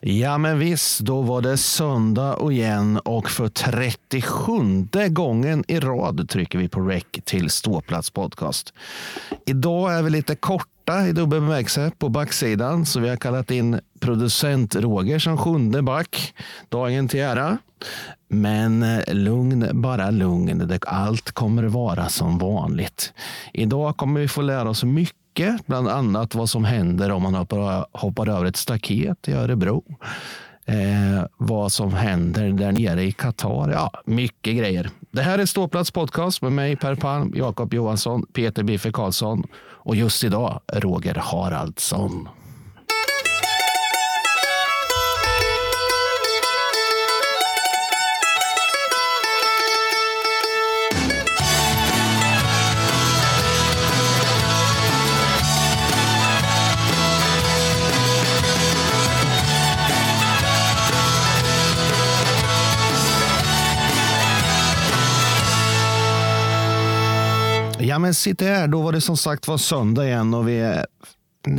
Ja, men visst, då var det söndag och igen och för 37 gången i rad trycker vi på rec till Ståplats podcast. Idag är vi lite korta i dubbel bemärkelse på backsidan, så vi har kallat in producent Roger som sjunde back. Dagen till ära. Men eh, lugn, bara lugn. Allt kommer vara som vanligt. Idag kommer vi få lära oss mycket mycket, bland annat vad som händer om man hoppar, hoppar över ett staket i Örebro. Eh, vad som händer där nere i Qatar. Ja, mycket grejer. Det här är Ståplats podcast med mig Per Palm, Jakob Johansson, Peter Biffe Karlsson och just idag Roger Haraldsson. Ja, men sitt här. Då var det som sagt var söndag igen och vi är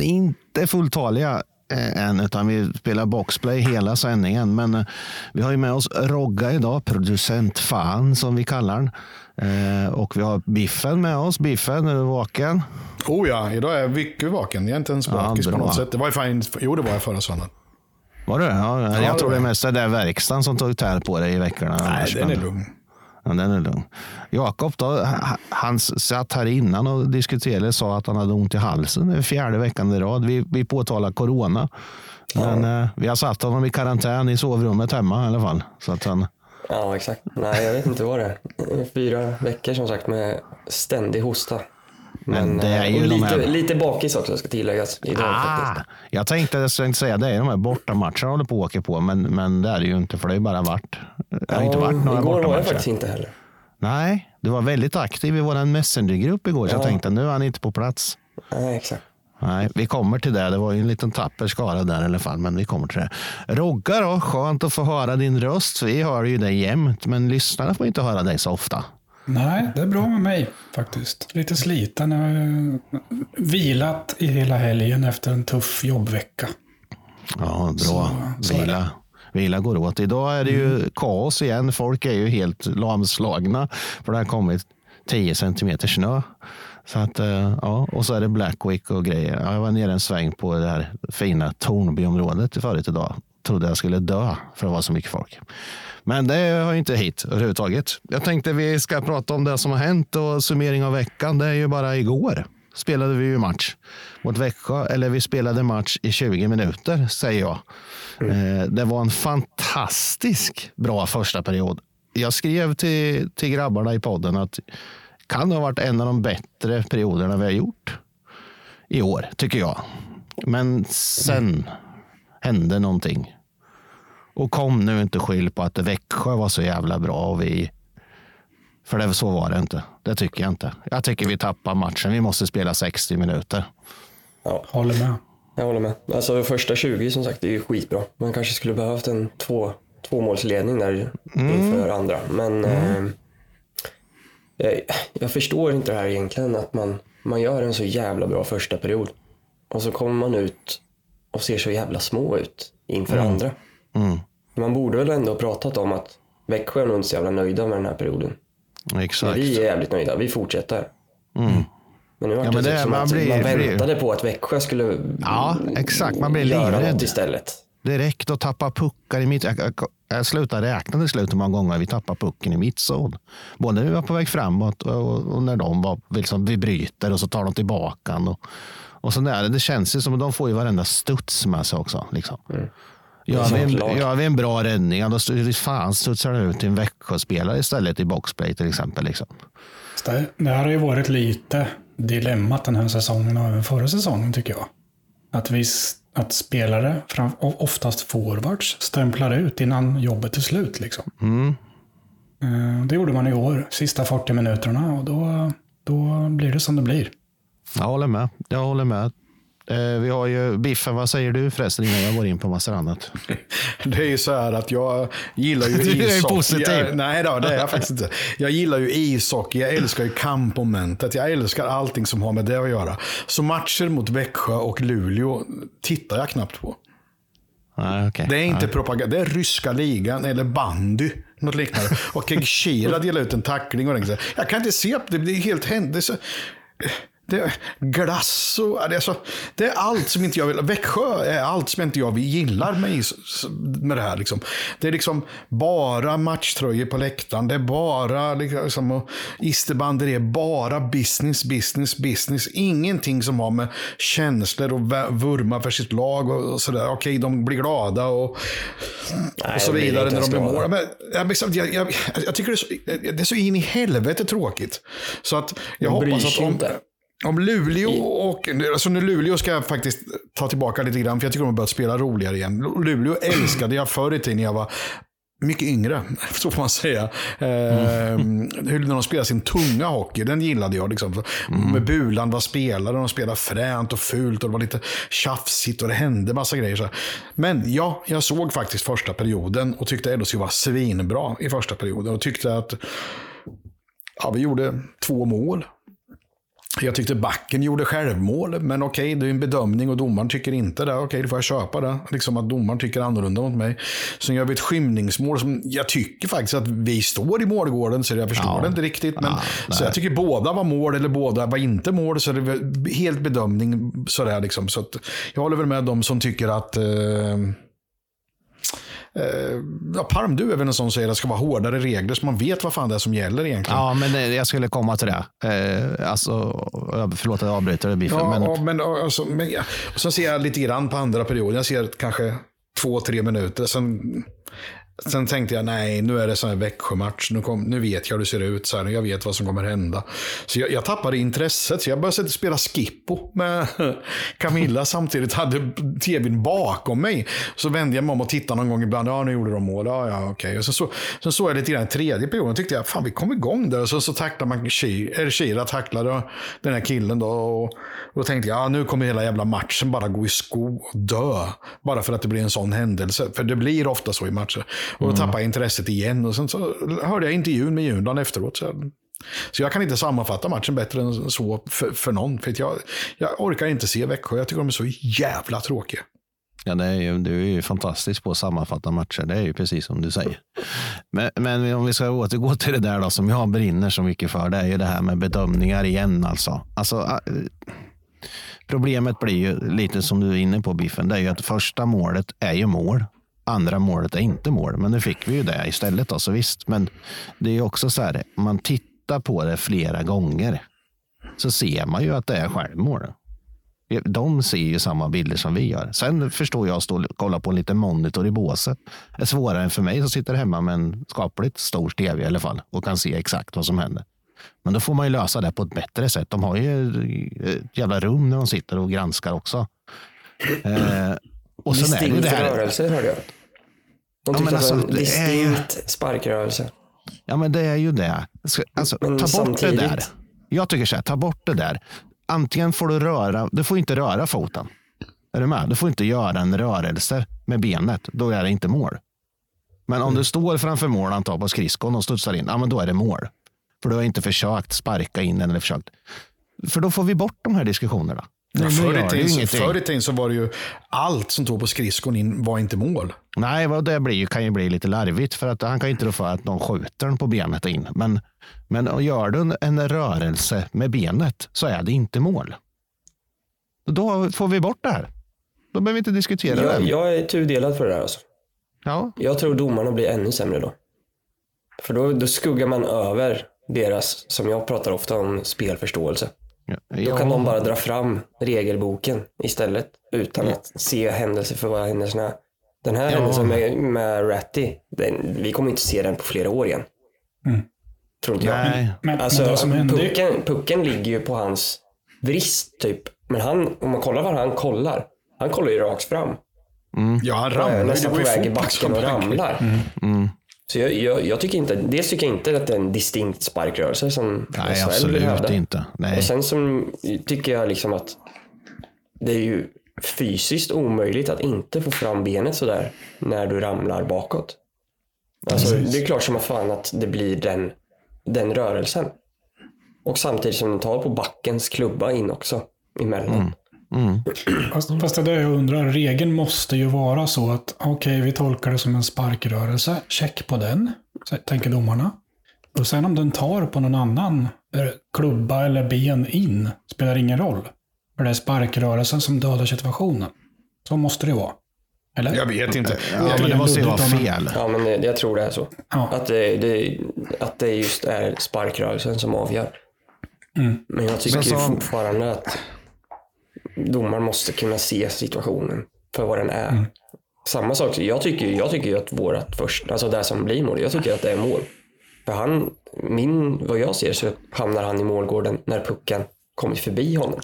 inte fulltaliga eh, än, utan vi spelar boxplay hela sändningen. Men eh, vi har ju med oss Rogga idag, producent fan som vi kallar den. Eh, och vi har Biffen med oss. Biffen, är du vaken? Oh ja, idag är mycket vaken. Jag är inte ens bakis ja, på något sätt. Det var fan, jo, det var jag förra söndagen. Var det? Ja, jag ja, tror det är mest det där verkstaden som tog tär på dig i veckorna. Nej, den är lugn. Ja, den är lugn. Jakob då, han satt här innan och diskuterade och sa att han hade ont i halsen. Det är fjärde veckan i rad. Vi, vi påtalar corona. Men ja. eh, vi har satt honom i karantän i sovrummet hemma i alla fall. Så att han... Ja, exakt. Nej, jag vet inte vad det är. Fyra veckor som sagt med ständig hosta. Men, Men det är ju lite, här... lite bakis också ska tilläggas. Idag, ah, jag tänkte jag tänkte säga det är de här bortamatcherna håller på att åka på. Men, men det är det ju inte för det har bara varit. Det har ja, inte varit några igår var jag faktiskt inte heller. Nej, du var väldigt aktiv i vår Messengergrupp igår. Så jag tänkte nu är han inte på plats. Nej, exakt. Nej, vi kommer till det. Det var ju en liten tapper skara där i alla fall, men vi kommer till det. Rogga då, skönt att få höra din röst. Vi hör ju dig jämt, men lyssnarna får inte höra dig så ofta. Nej, det är bra med mig faktiskt. Lite sliten. Jag har vilat i hela helgen efter en tuff jobbvecka. Ja, bra. Så, Vila. Vila går åt. Idag är det ju mm. kaos igen. Folk är ju helt lamslagna. För det har kommit 10 centimeter snö. Så att, eh, ja, och så är det Black Week och grejer. Jag var nere en sväng på det här fina Tornbyområdet förut idag. Trodde jag skulle dö för det var så mycket folk. Men det har inte hit överhuvudtaget. Jag tänkte vi ska prata om det som har hänt och summering av veckan. Det är ju bara igår spelade vi ju match mot Växjö. Eller vi spelade match i 20 minuter, säger jag. Mm. Det var en fantastisk bra första period. Jag skrev till, till grabbarna i podden att kan ha varit en av de bättre perioderna vi har gjort i år, tycker jag. Men sen mm. hände någonting. Och kom nu inte skyll på att Växjö var så jävla bra och vi... För det, så var det inte. Det tycker jag inte. Jag tycker vi tappar matchen. Vi måste spela 60 minuter. Ja, håller med. Jag håller med. Alltså första 20 som sagt är ju skitbra. Man kanske skulle behövt en två, tvåmålsledning där mm. inför andra. Men mm. eh, jag, jag, förstår inte det här egentligen. Att man, man gör en så jävla bra första period. Och så kommer man ut och ser så jävla små ut inför mm. andra. Mm. Man borde väl ändå ha pratat om att Växjö är nog inte så jävla nöjda med den här perioden. Exakt. Men vi är jävligt nöjda. Vi fortsätter. Mm. Men nu var ja, det, det som man, blir, man väntade på att Växjö skulle ja, exakt. Man blir livrädd istället. Direkt och tappa puckar i mitt... Jag, jag, jag slutade räkna till slut hur många gånger vi tappade pucken i mittzon. Både när vi var på väg framåt och, och när de var, liksom, vi bryter och så tar de tillbaka. Och, och så där. Det känns ju som att de får ju varenda studs med sig också. Liksom. Mm. Gör vi, en, gör vi en bra räddning, då fan studsar den ut till en Växjöspelare istället i boxplay till exempel. Liksom. Det, det här har ju varit lite dilemmat den här säsongen och även förra säsongen tycker jag. Att, vi, att spelare, oftast forwards, stämplar ut innan jobbet är slut. Liksom. Mm. Eh, det gjorde man i år, sista 40 minuterna och då, då blir det som det blir. Jag håller med. Jag håller med. Eh, vi har ju Biffen, vad säger du förresten innan jag går in på massor annat? Det är ju så här att jag gillar ju ishockey. Du är positiv. Jag, nej då, det är jag faktiskt inte. Jag gillar ju ishockey, jag älskar ju kampmomentet, jag älskar allting som har med det att göra. Så matcher mot Växjö och Luleå tittar jag knappt på. Nej, okej. Det är inte propaganda, det är ryska ligan eller bandy. Något liknande. Och Kira delar ut en tackling och Jag kan inte se, det blir helt händelse. Det är glass och det är, så, det är allt som inte jag vill. Växjö är allt som inte jag gillar med, med det här. Liksom. Det är liksom bara matchtröjor på läktaren. Det är bara liksom, isterbander. Det är bara business, business, business. Ingenting som har med känslor och vurma för sitt lag och sådär. Okej, de blir glada och, Nej, och så vidare när de blir mål. Men, jag, jag, jag, tycker det är, så, det är så in i helvete tråkigt. Så att jag hoppas att om, om Luleå och... Alltså nu Luleå ska jag faktiskt ta tillbaka lite grann, för jag tycker de har börjat spela roligare igen. Luleå älskade jag förr i tiden när jag var mycket yngre, så får man säga. Mm. Eh, hur när de spelade sin tunga hockey, den gillade jag. Liksom. Mm. Med Buland var spelare, de spelade fränt och fult och det var lite tjafsigt och det hände massa grejer. Så. Men ja, jag såg faktiskt första perioden och tyckte LHC var svinbra i första perioden. Och tyckte att ja, vi gjorde två mål. Jag tyckte backen gjorde självmål, men okej, okay, det är en bedömning och domaren tycker inte det. Okej, okay, då får jag köpa det. Liksom att domaren tycker annorlunda mot mig. Sen gör vi ett skymningsmål som jag tycker faktiskt att vi står i målgården, så jag förstår ja. det inte riktigt. Men, ja, så jag tycker båda var mål eller båda var inte mål, så det är helt bedömning. Sådär liksom. Så jag håller väl med de som tycker att eh, Eh, ja, Palm, du är väl en sån som säger att det ska vara hårdare regler så man vet vad fan det är som gäller egentligen. Ja, men jag skulle komma till det. Eh, alltså, förlåt att jag avbryter det, Biffen. Ja, men... Ja, men, alltså, men. Och så ser jag lite grann på andra perioden. Jag ser kanske två, tre minuter. Sen Sen tänkte jag, nej, nu är det sån här Växjö-match. Nu, nu vet jag hur det ser ut. Så här, jag vet vad som kommer hända. Så jag, jag tappade intresset. Så jag började spela Skippo med Camilla. samtidigt hade tvn bakom mig. Så vände jag mig om och tittade någon gång ibland. Ja, nu gjorde de mål. Ja, ja, okej. Okay. Och sen, så, sen såg jag lite grann i tredje perioden. tyckte jag, fan vi kom igång där. Och så, så tacklade man Shira, tacklade den här killen. Då, och, och då tänkte jag, ja, nu kommer hela jävla matchen bara gå i sko och dö. Bara för att det blir en sån händelse. För det blir ofta så i matcher. Och mm. tappade jag intresset igen. Och sen så hörde jag intervjun med Jundan efteråt. Så, så jag kan inte sammanfatta matchen bättre än så för, för någon. För jag, jag orkar inte se Växjö. Jag tycker de är så jävla tråkiga. Ja, det är ju, du är ju fantastisk på att sammanfatta matcher. Det är ju precis som du säger. Men, men om vi ska återgå till det där då, som jag brinner så mycket för. Det är ju det här med bedömningar igen. Alltså. Alltså, problemet blir ju lite som du är inne på Biffen. Det är ju att första målet är ju mål andra målet är inte mål. Men nu fick vi ju det istället. Då, så visst, men det är också så här, man tittar på det flera gånger så ser man ju att det är självmål. De ser ju samma bilder som vi gör. Sen förstår jag att stå och kolla på en liten monitor i båset. Det är svårare än för mig som sitter hemma med en skapligt stor tv i alla fall och kan se exakt vad som händer. Men då får man ju lösa det på ett bättre sätt. De har ju eh, ett jävla rum när de sitter och granskar också. Eh, och sen är det, det här... rörelse hörde jag. De tyckte ja, alltså, det var en distinkt ju... sparkrörelse. Ja, men det är ju det. Alltså, ta bort samtidigt... det där. Jag tycker så här, ta bort det där. Antingen får du röra, du får inte röra foten. Är du med? Du får inte göra en rörelse med benet. Då är det inte mål. Men om mm. du står framför mål, antar på skridskon och studsar in, ja, men då är det mål. För du har inte försökt sparka in den eller försökt. För då får vi bort de här diskussionerna. Ja, förr, i tiden, förr i tiden så var det ju allt som tog på skridskon in var inte mål. Nej, det blir, kan ju bli lite larvigt för att han kan inte rå för att någon skjuter den på benet in. Men, men gör du en rörelse med benet så är det inte mål. Då får vi bort det här. Då behöver vi inte diskutera jag, det. Jag är tudelad för det här. Alltså. Ja. Jag tror domarna blir ännu sämre då. För då, då skuggar man över deras, som jag pratar ofta om, spelförståelse. Ja. Då kan de bara dra fram regelboken istället utan ja. att se händelser för vad händelserna är. Den här ja. händelsen med, med Ratty, den, vi kommer inte se den på flera år igen. Mm. Tror inte Nej. jag. Men, alltså, men som pucken, pucken ligger ju på hans vrist typ. Men han, om man kollar var han kollar, han kollar ju rakt fram. Mm. Ja, han ramlar. Nästan på väg i backen och ramlar. Mm. Mm. Så jag, jag, jag, tycker inte, dels tycker jag inte att det är en distinkt sparkrörelse som Nej, SHL absolut inte. Nej. Och sen så tycker jag liksom att det är ju fysiskt omöjligt att inte få fram benet sådär när du ramlar bakåt. Alltså, det är klart som fan att det blir den, den rörelsen. Och samtidigt som den tar på backens klubba in också emellan. Mm. Fast, fast det är det jag undrar. Regeln måste ju vara så att okej, vi tolkar det som en sparkrörelse. Check på den, tänker domarna. Och sen om den tar på någon annan eh, klubba eller ben in spelar ingen roll. För det är sparkrörelsen som dödar situationen. Så måste det vara. Eller? Jag vet inte. Ja, men det måste ju vara fel. Ja, men det, jag tror det är så. Ja. Att, det, det, att det just är sparkrörelsen som avgör. Mm. Men jag tycker Sen så- fortfarande att domaren måste kunna se situationen för vad den är. Mm. Samma sak, jag tycker, jag tycker att vårat först, alltså det som blir mål, jag tycker att det är mål. För han, min, vad jag ser så hamnar han i målgården när pucken kommit förbi honom.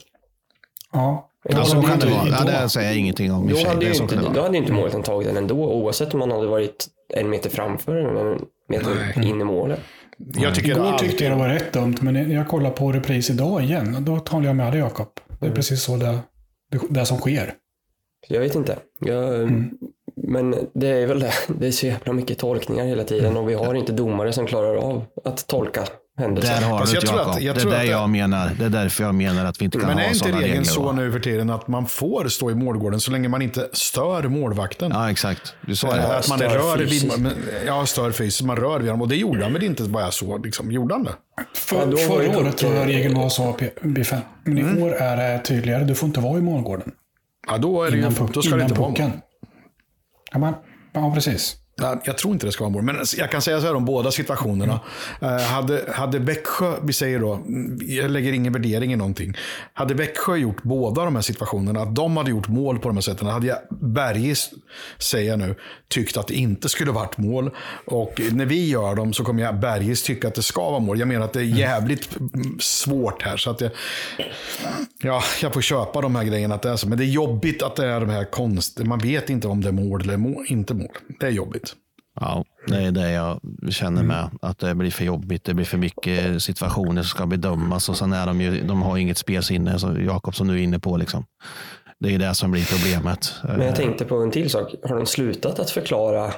Ja. Ja, så det är kan det inte vara. Ja, det säger jag ingenting om. i Då sig. hade, ju inte, då hade ju inte målet tagit den ändå, oavsett om han hade varit en meter framför eller en meter in i målet. Jag tycker Igår alltid- tyckte jag det var rätt dumt, men jag kollar på repris idag igen. Då talar jag med dig Jakob. Det är Mm. precis så det, det, det som sker. Jag vet inte. Jag, Mm. Men det är väl det. Det är så jävla mycket tolkningar hela tiden och vi har inte domare som klarar av att tolka händelser. Där har Fast du jag det tror att- Jakob. jag Det är det det- jag menar. Det är därför jag menar att vi inte kan Men ha är inte sådana regeln regler. så nu för tiden att man får stå i målgården så länge man inte stör målvakten? Ja, exakt. Du sa det. att man stör rör vid, men- ja, stör fysiskt. Man rör vid dem. Och det gjorde han väl inte vad jag såg. Liksom. Gjorde han det? För, Ja, förra året pucken- tror jag regeln var så, P- Biffen. Men Mm. i år är det tydligare. Du får inte vara i målgården. Ja, då, är det ju, då ska det innan inte vara mål. pucken. Ja, men, ja, precis. Ja, Jag tror inte det ska vara mål. Men jag kan säga så här om båda situationerna. Eh, hade, hade Växjö, vi säger då, mm, jag lägger ingen värdering i någonting. Hade Växjö gjort båda de här situationerna, att de hade gjort mål på de här sätten, hade jag Bergis, säger jag nu, tyckt att det inte skulle varit mål. Och när vi gör dem så kommer jag Bergis tycka att det ska vara mål. Jag menar att det är jävligt mm, svårt här. Så att jag, ja, jag får köpa de här grejerna att det är så. Men det är jobbigt att det är de här konst... Man vet inte om det är mål eller mål, inte mål. Det är jobbigt. Ja, det är det jag känner med. Att det blir för jobbigt. Det blir för mycket situationer som ska bedömas. Och sen är de ju, de har inget spelsinne, så Jakob som du är inne på. Liksom. Det är det som blir problemet. Men jag tänkte på en till sak. Har de slutat att förklara?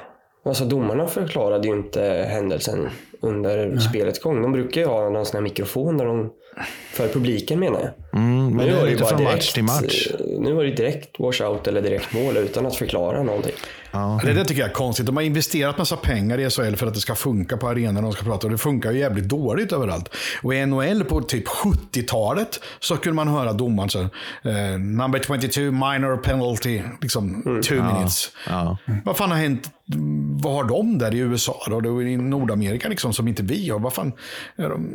Alltså domarna förklarade ju inte händelsen under spelets gång. De brukar ju ha någon sån här mikrofon där de, för publiken menar jag. Mm, men det var är ju lite bara från match direkt, till match. eh, Nu var det direkt washout eller direkt mål utan att förklara någonting. Ja. Det där tycker jag är konstigt. De har investerat massa pengar i SHL för att det ska funka på arenan. De ska prata, och det funkar ju jävligt dåligt överallt. Och i NHL på typ 70-talet så kunde man höra domaren så här, eh, number 22 minor penalty, liksom two minutes. Ja. Vad fan har hänt? Vad har de där i USA då? Det är i Nordamerika liksom som inte vi har. Vad fan? Är de,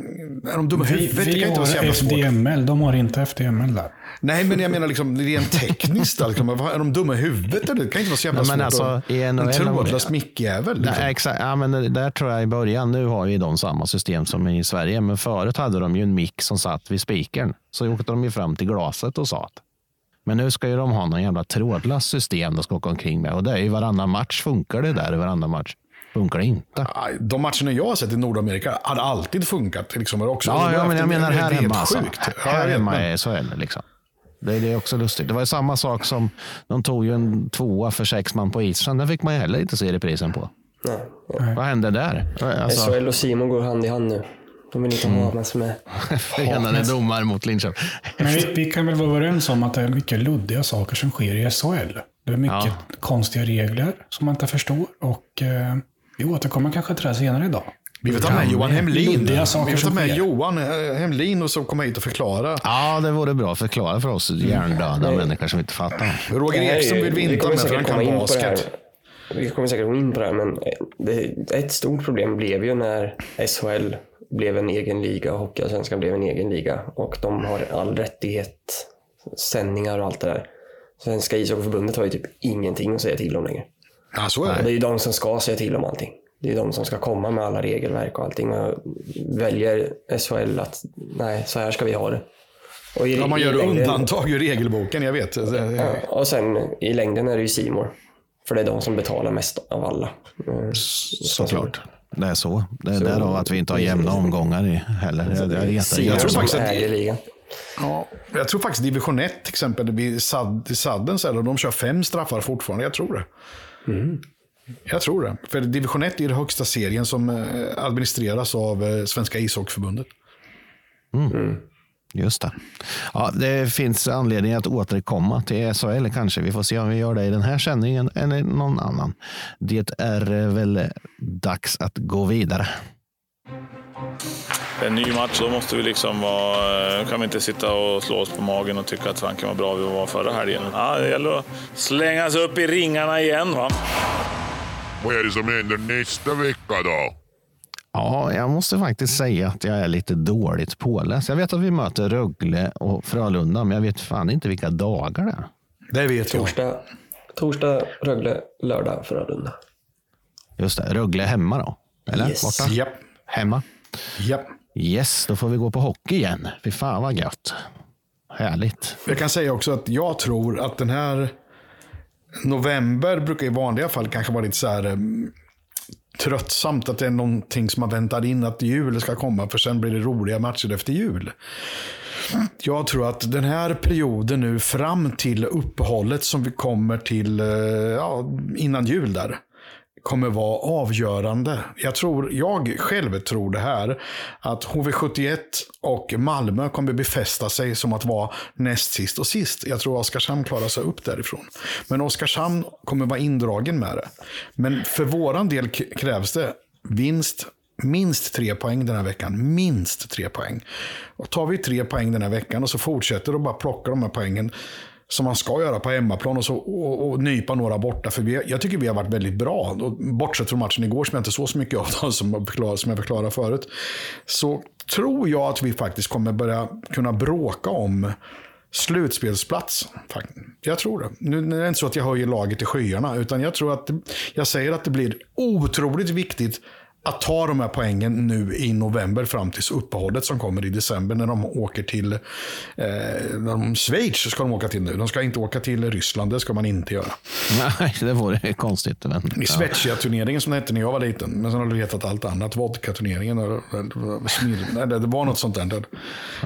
är de dumma i Vi, huvudet? Det vi så har. FDML, de har inte FDML där. Nej, men jag menar liksom rent tekniskt. Liksom, är de dumma i huvudet? Eller? Det kan inte vara så jävla Nej, men svårt. alltså, i en trådlös mickjävel. Liksom. Exakt. Ja, men det- där tror jag i början, nu har ju de samma system som i Sverige, men förut hade de ju en mick som satt vid spikern. Så åkte de ju fram till glaset och sa att. Men nu ska ju de ha någon jävla trådlös system de ska åka omkring med. Och det är ju varannan match funkar det där, varannan match funkar det inte. De matcherna jag har sett i Nordamerika hade alltid funkat. Liksom, också, Ja, ja men jag menar här det är hemma. Alltså. Här vet, hemma men- är SHL liksom. Det, det är också lustigt. Det var ju samma sak som de tog ju en tvåa för sex man på isen. Den fick man ju heller inte se reprisen på. Nej. Vad hände där? Alltså, SHL och Simon går hand i hand nu. De vill inte Mm. ha massor med. förenade domar mot Linköping. Men vi, vi kan väl vara överens om att det är mycket luddiga saker som sker i SHL. Det är mycket Ja. konstiga regler som man inte förstår. Och eh, vi återkommer kanske till det senare idag. Vi får ta med Johan? Hemlin. Vi får ta med. Johan eh, Hemlin och så komma hit och förklara. Ja, det vore bra att förklara för oss hjärndöda människor som inte fattar. Roger ju- vill vi inte ha kommer med för han säkert kan komma in på det här. basket. Vi kommer säkert gå in på det här, men det, ett stort problem blev ju när SHL blev en egen liga och Hockeyallsvenskan blev en egen liga. Och de har all rättighet, sändningar och allt det där. Svenska ishockeyförbundet har ju typ ingenting att säga till om längre. Ja, så är Och det. det är ju de som ska säga till om allting. Det är de som ska komma med alla regelverk och allting. Och väljer SHL att nej, så här ska vi ha det. Och i, Ja, man i gör längden- undantag i regelboken, jag vet. Ja, och sen i längden är det ju Simor. För det är de som betalar mest av alla. Mm. Såklart. Det är så. Det är därav att vi inte har jämna omgångar i heller. Jag, jag Jag tror faktiskt att- ligan. Ja, jag tror faktiskt division 1 till exempel, i Sadden, så det, de kör fem straffar fortfarande. Jag tror det. Jag tror det. För division 1 är den högsta serien som eh, administreras av eh, Svenska ishockeyförbundet. Just det. Ja, det finns anledning att återkomma till SHL kanske. Vi får se om vi gör det i den här sändningen eller någon annan. Det är väl dags att gå vidare. En ny match, då måste vi liksom vara, kan vi inte sitta och slå oss på magen och tycka att fanken var bra vi var förra helgen. Ja, det gäller att slänga sig upp i ringarna igen. Va? Vad är det som händer nästa vecka då? Ja, jag måste faktiskt säga att jag är lite dåligt påläst. Jag vet att vi möter Rögle och Frölunda, men jag vet fan inte vilka dagar det är. Det vet jag. Torsdag, torsdag Rögle, lördag Frölunda. Just det, Rögle hemma då? Eller? Yes. Borta? Japp. Hemma? Japp. Yes, då får vi gå på hockey igen. Fy fan vad gött. Härligt. Jag kan säga också att jag tror att den här november brukar i vanliga fall kanske vara lite så här eh, tröttsamt. Att det är någonting som man väntar in att jul ska komma. För sen blir det roliga matcher efter jul. Jag tror att den här perioden nu fram till uppehållet som vi kommer till eh, ja, innan jul där kommer vara avgörande. Jag, tror, jag själv tror det här, att HV71 och Malmö kommer befästa sig som att vara näst sist och sist. Jag tror Oskarshamn klarar sig upp därifrån. Men Oskarshamn kommer vara indragen med det. Men för våran del krävs det vinst, minst tre poäng den här veckan. Minst tre poäng. Och tar vi tre poäng den här veckan och så fortsätter och bara plocka de här poängen som man ska göra på hemmaplan och, så, och, och nypa några borta. För vi, jag tycker vi har varit väldigt bra. Och bortsett från matchen igår som jag inte såg så mycket av, då, som, jag förklarade, som jag förklarade förut. Så tror jag att vi faktiskt kommer börja kunna bråka om slutspelsplats. Jag tror det. Nu är det inte så att jag höjer laget i skyarna, utan jag tror att jag säger att det blir otroligt viktigt att ta de här poängen nu i november fram tills uppehållet som kommer i december när de åker till eh, när de, Schweiz. ska de åka till nu. De ska inte åka till Ryssland, det ska man inte göra. Nej, det vore konstigt. Men, I Svezia-turneringen som det hette när jag var liten. Men sen har det hetat allt annat. Vodka-turneringen. Det var något sånt där.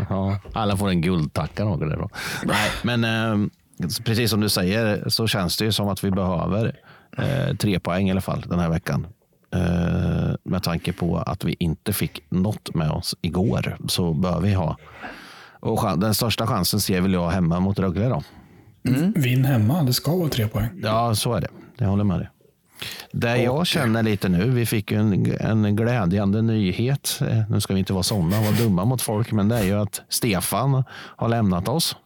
Ja, alla får en guldtacka något där då. Nej, men eh, precis som du säger så känns det ju som att vi behöver eh, tre poäng i alla fall den här veckan. Eh, med tanke på att vi inte fick något med oss igår så bör vi ha. Och den största chansen ser väl jag hemma mot Rögle då. Mm. Vinn hemma, det ska vara tre poäng. Ja, så är det. Jag håller med dig. Det jag känner lite nu, vi fick en, en glädjande nyhet. Eh, nu ska vi inte vara sådana och vara dumma mot folk, men det är ju att Stefan har lämnat oss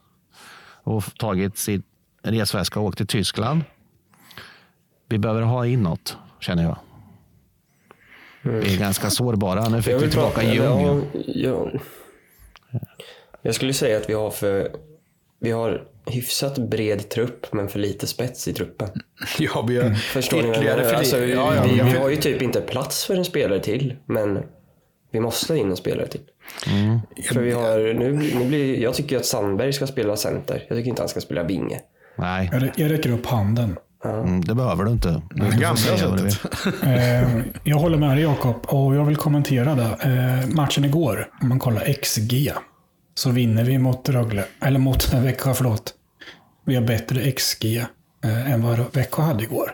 och tagit sin resväska och åkt till Tyskland. Vi behöver ha in något, känner jag. Vi är ganska sårbara. Nu fick vi tillbaka Ljung. Ja, jag skulle säga att vi har för vi har hyfsat bred trupp men för lite spets i truppen. Ja, vi har mm. Förstår ytterligare för alltså, vi, ja, ja, vi, vi har ju typ inte plats för en spelare till men vi måste in en spelare till. Mm. För vi har, nu, nu blir, jag tycker att Sandberg ska spela center. Jag tycker inte han ska spela vinge. Nej. Jag, jag räcker upp handen. Mm, det behöver du inte. Du gamla sättet. eh, jag håller med dig Jakob och jag vill kommentera det. Eh, matchen igår, om man kollar XG, så vinner vi mot Rögle, eller mot Växjö, förlåt. Vi har bättre XG eh, än vad Växjö hade igår.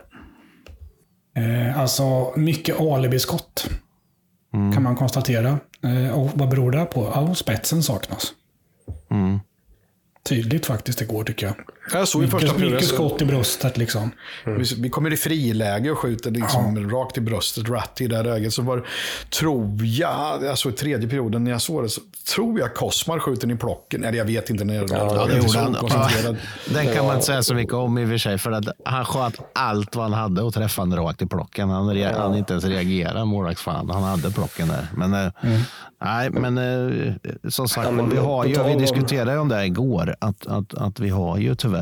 Eh, alltså mycket alibiskott mm. kan man konstatera. Och vad beror det på? Ja, spetsen saknas. Mm tydligt faktiskt igår tycker jag. Jag såg mycket, första mycket skott i bröstet liksom. Mm. Vi, vi, kommer i friläge och skjuter liksom ja. rakt i bröstet, rätt i det där ögat. Så var tror jag, alltså i tredje perioden när jag såg det, så tror jag Kosmar skjuter i plocken. Eller jag vet inte när ja, det gjorde han. Ja, den kan man inte säga så mycket om i och för sig. För att han sköt allt vad han hade och träffade rakt i plocken. Han, ja. han inte ens reagerade, målvaktsfan. Han hade plocken där. Men, eh, mm. nej, men eh, som sagt, ja, vi, har ju, vi diskuterade ju om det igår att, att, att vi har ju tyvärr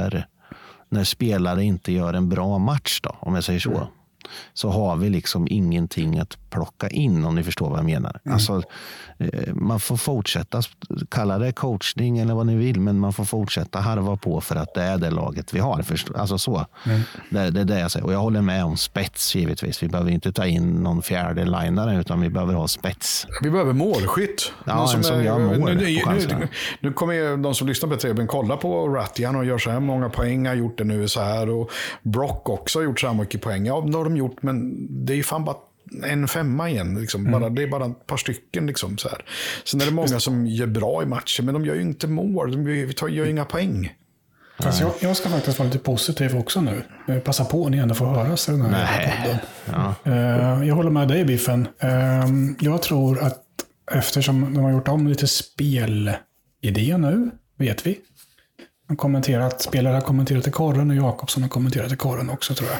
när spelare inte gör en bra match, då, om jag säger så, mm. så har vi liksom ingenting att plocka in om ni förstår vad jag menar. Mm. Alltså, Eh, man får fortsätta, kalla det coachning eller vad ni vill, men man får fortsätta harva på för att det är det laget vi har. Alltså så. Mm. Det, det är det jag säger. Och jag håller med om spets givetvis. Vi behöver inte ta in någon fjärde linare utan vi behöver ha spets. Vi behöver målskytt. Ja, som, som är, gör mål nu, nu, nu, kommer de som lyssnar på TVn kolla på Rattian och gör så här många poäng, har gjort det nu så här. Och Brock också har gjort så här mycket poäng. Ja, det har de gjort, men det är ju fan bara en femma igen. Liksom. Bara, det är bara ett par stycken. Liksom, så här. Sen är det många som gör bra i matchen, men de gör ju inte mål. De gör, tar- gör ju inga poäng. Fast jag, jag ska faktiskt vara lite positiv också nu. Eh, Passa på ni ändå får höras i den här podden. Ja. Eh, Jag håller med dig Biffen. Eh, Jag tror att eftersom de har gjort om lite spelidé nu, vet vi. De kommenterat, spelare har kommenterat i korren och Jakobsson har kommenterat i korren också tror jag.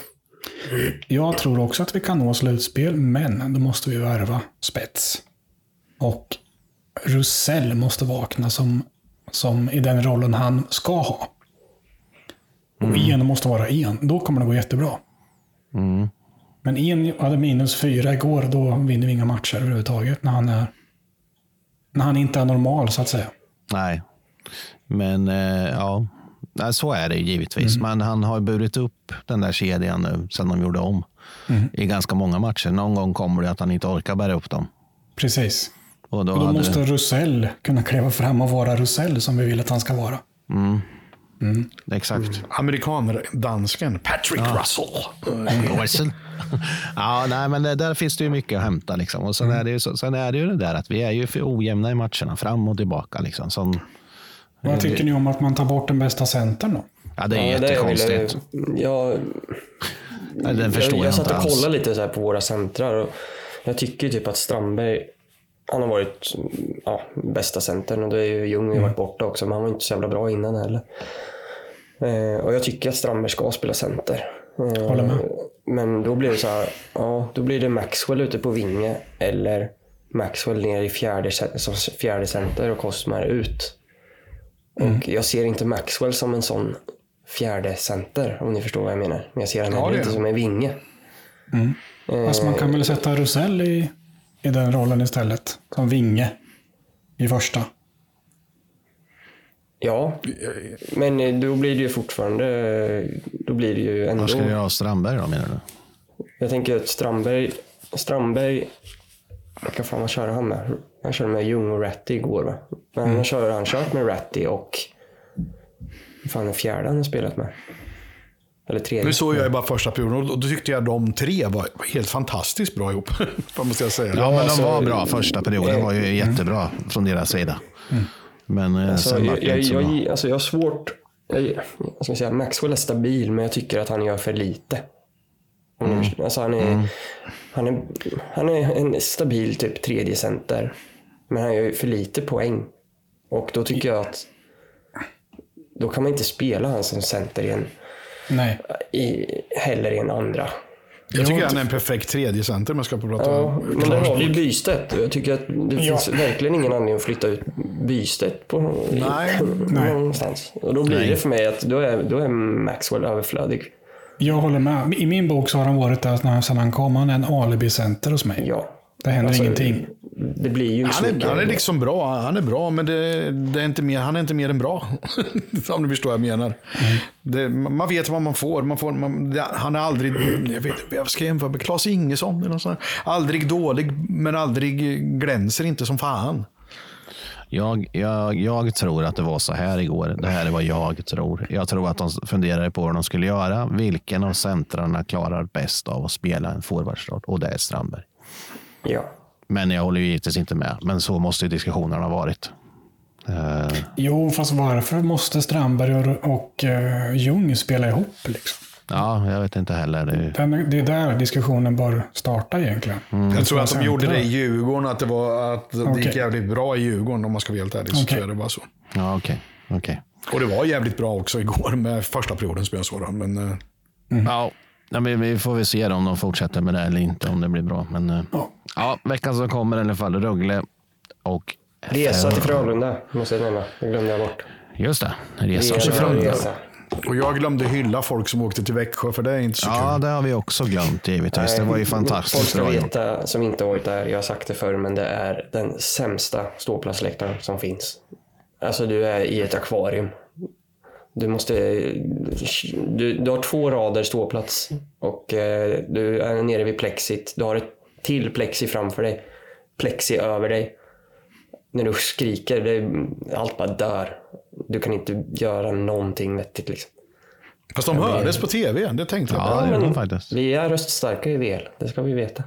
Jag tror också att vi kan nå slutspel, men då måste vi värva spets. Och Rusell måste vakna som, som i den rollen han ska ha. Och en måste vara en. Då kommer det gå jättebra. Men en hade minus fyra igår, då vinner vi inga matcher överhuvudtaget. När han, är, när han inte är normal, så att säga. Nej, men eh, ja, Nej, så är det givetvis. Men han har burit upp den där kedjan nu sen de gjorde om i ganska många matcher. Någon gång kommer det att han inte orkar bära upp dem. Precis. Och då, Och då hade- måste Rusell kunna kliva fram och vara Rusell som vi vill att han ska vara. Exakt. Amerikaner-dansken Patrick Russell. Russell. ja, nej, men det, där finns det ju mycket att hämta. Liksom. Och sen, är det ju, så- sen är det ju det där att vi är ju för ojämna i matcherna, fram och tillbaka. Liksom. Som, Vad tycker ni om att man tar bort den bästa centern då? ja, det är Ja, det jättekonstigt. ville- jag, Nej, Den förstår jag, jag, jag satt och kollade lite så här på våra centrar. Och jag tycker typ att Strandberg, han har varit ja, bästa centern och det är ju Ljung har ju varit borta också, men han var inte så jävla bra innan heller. Eh, och jag tycker att Strandberg ska spela center. Eh, Håller med. Men då blir det så här, ja, då blir det Maxwell ute på vinge eller Maxwell ner i fjärde, som fjärde center och Kostmar ut. Och jag ser inte Maxwell som en sån fjärde center om ni förstår vad jag menar. Men jag ser honom Ja, inte som en vinge. Fast man kan väl sätta Rusell i, i den rollen istället. Som vinge. I första. Ja, men eh, då blir det ju fortfarande, då blir det ju ändå. Vad ska du göra av Strandberg då menar du? Jag tänker att Strandberg, Strandberg, vilka fan vad körde han med? Han körde med Ljung och Ratty igår va? Men Mm. han kör han kört med Ratty och, vad fan den fjärde han har spelat med? Eller tredje? Nu såg jag ju bara första perioden och då tyckte jag de tre var helt fantastiskt bra ihop. Vad måste jag säga. Ja, men alltså, de var bra. Första perioden var ju jättebra från deras sida. Men eh, Alltså, sen var jag, det jag, inte så bra. jag, alltså jag har svårt... Jag, vad ska jag säga, Maxwell är stabil, men jag tycker att han gör för lite. Mm. Alltså han, är, han, är, han är en stabil typ tredje center. Men han gör ju för lite poäng. Och då tycker jag att då kan man inte spela han som center i en, Nej. i, heller i en andra. Jag tycker han är en perfekt tredje center om jag ska prata Ja, men där har vi Bystedt. Och Jag tycker att det Ja. finns verkligen ingen anledning att flytta ut Bystedt på Nej. någonstans. Och då blir det för mig att då är, då är Maxwell överflödig. Jag håller med. I min bok så har han varit där när- sedan han kom. Han är en alibi-center hos mig. Ja. Det händer Alltså, ingenting. Det blir ju Han är, han är liksom bra, han är bra, men det, det är inte mer, han är inte mer än bra. Om du förstår vad jag menar. Det, man vet vad man får. Man får man, det, han är aldrig, jag, vet, jag ska jämföra med Claes Ingesson. Eller något sånt. där. Aldrig dålig, men aldrig glänser inte som fan. Jag, jag, jag tror att det var så här igår. Det här är vad jag tror. Jag tror att de funderade på vad de skulle göra. Vilken av centrarna klarar bäst av att spela en forwardstart? Och det är Strandberg. Ja. Men jag håller ju givetvis inte med. Men så måste ju diskussionerna ha varit. Eh, Jo, fast varför måste Strandberg och, och uh, Ljung spela ihop? Liksom? Ja, jag vet inte heller. Det är, ju- Den, det är där diskussionen bör starta egentligen. Jag tror att de gjorde det i Djurgården, att det, var, att det Okej. gick jävligt bra i Djurgården om man ska vara helt ärlig. Så Okej. tror jag det var så. ja, okej. okej. Och det var jävligt bra också igår med första perioden som jag såg. Men, eh, Ja, ja, men vi får väl se om de fortsätter med det eller inte. Om det blir bra. Men eh, Ja. ja, veckan som kommer i alla fall. Rögle och... Resa till Frölunda, måste jag nämna. Det glömde jag bort. Just det. Resa Resa, till Frölunda. resa. Och jag glömde hylla folk som åkte till Växjö, för det är inte så Ja, kul. det har vi också glömt givetvis. Det var ju Folk fantastiskt ska bra gjort. veta, som inte har varit där, jag har sagt det förr, men det är den sämsta ståplatsläktaren som finns. Alltså du är i ett akvarium. Du måste... Du, du har två rader ståplats och eh, du är nere vid plexit. Du har ett till plexi framför dig. Plexi över dig. När du skriker, det, allt bara dör. Du kan inte göra någonting vettigt liksom. Fast de hördes på tv, det tänkte jag. Ja, det gjorde de faktiskt. Vi är röststarka i VL, det ska vi veta.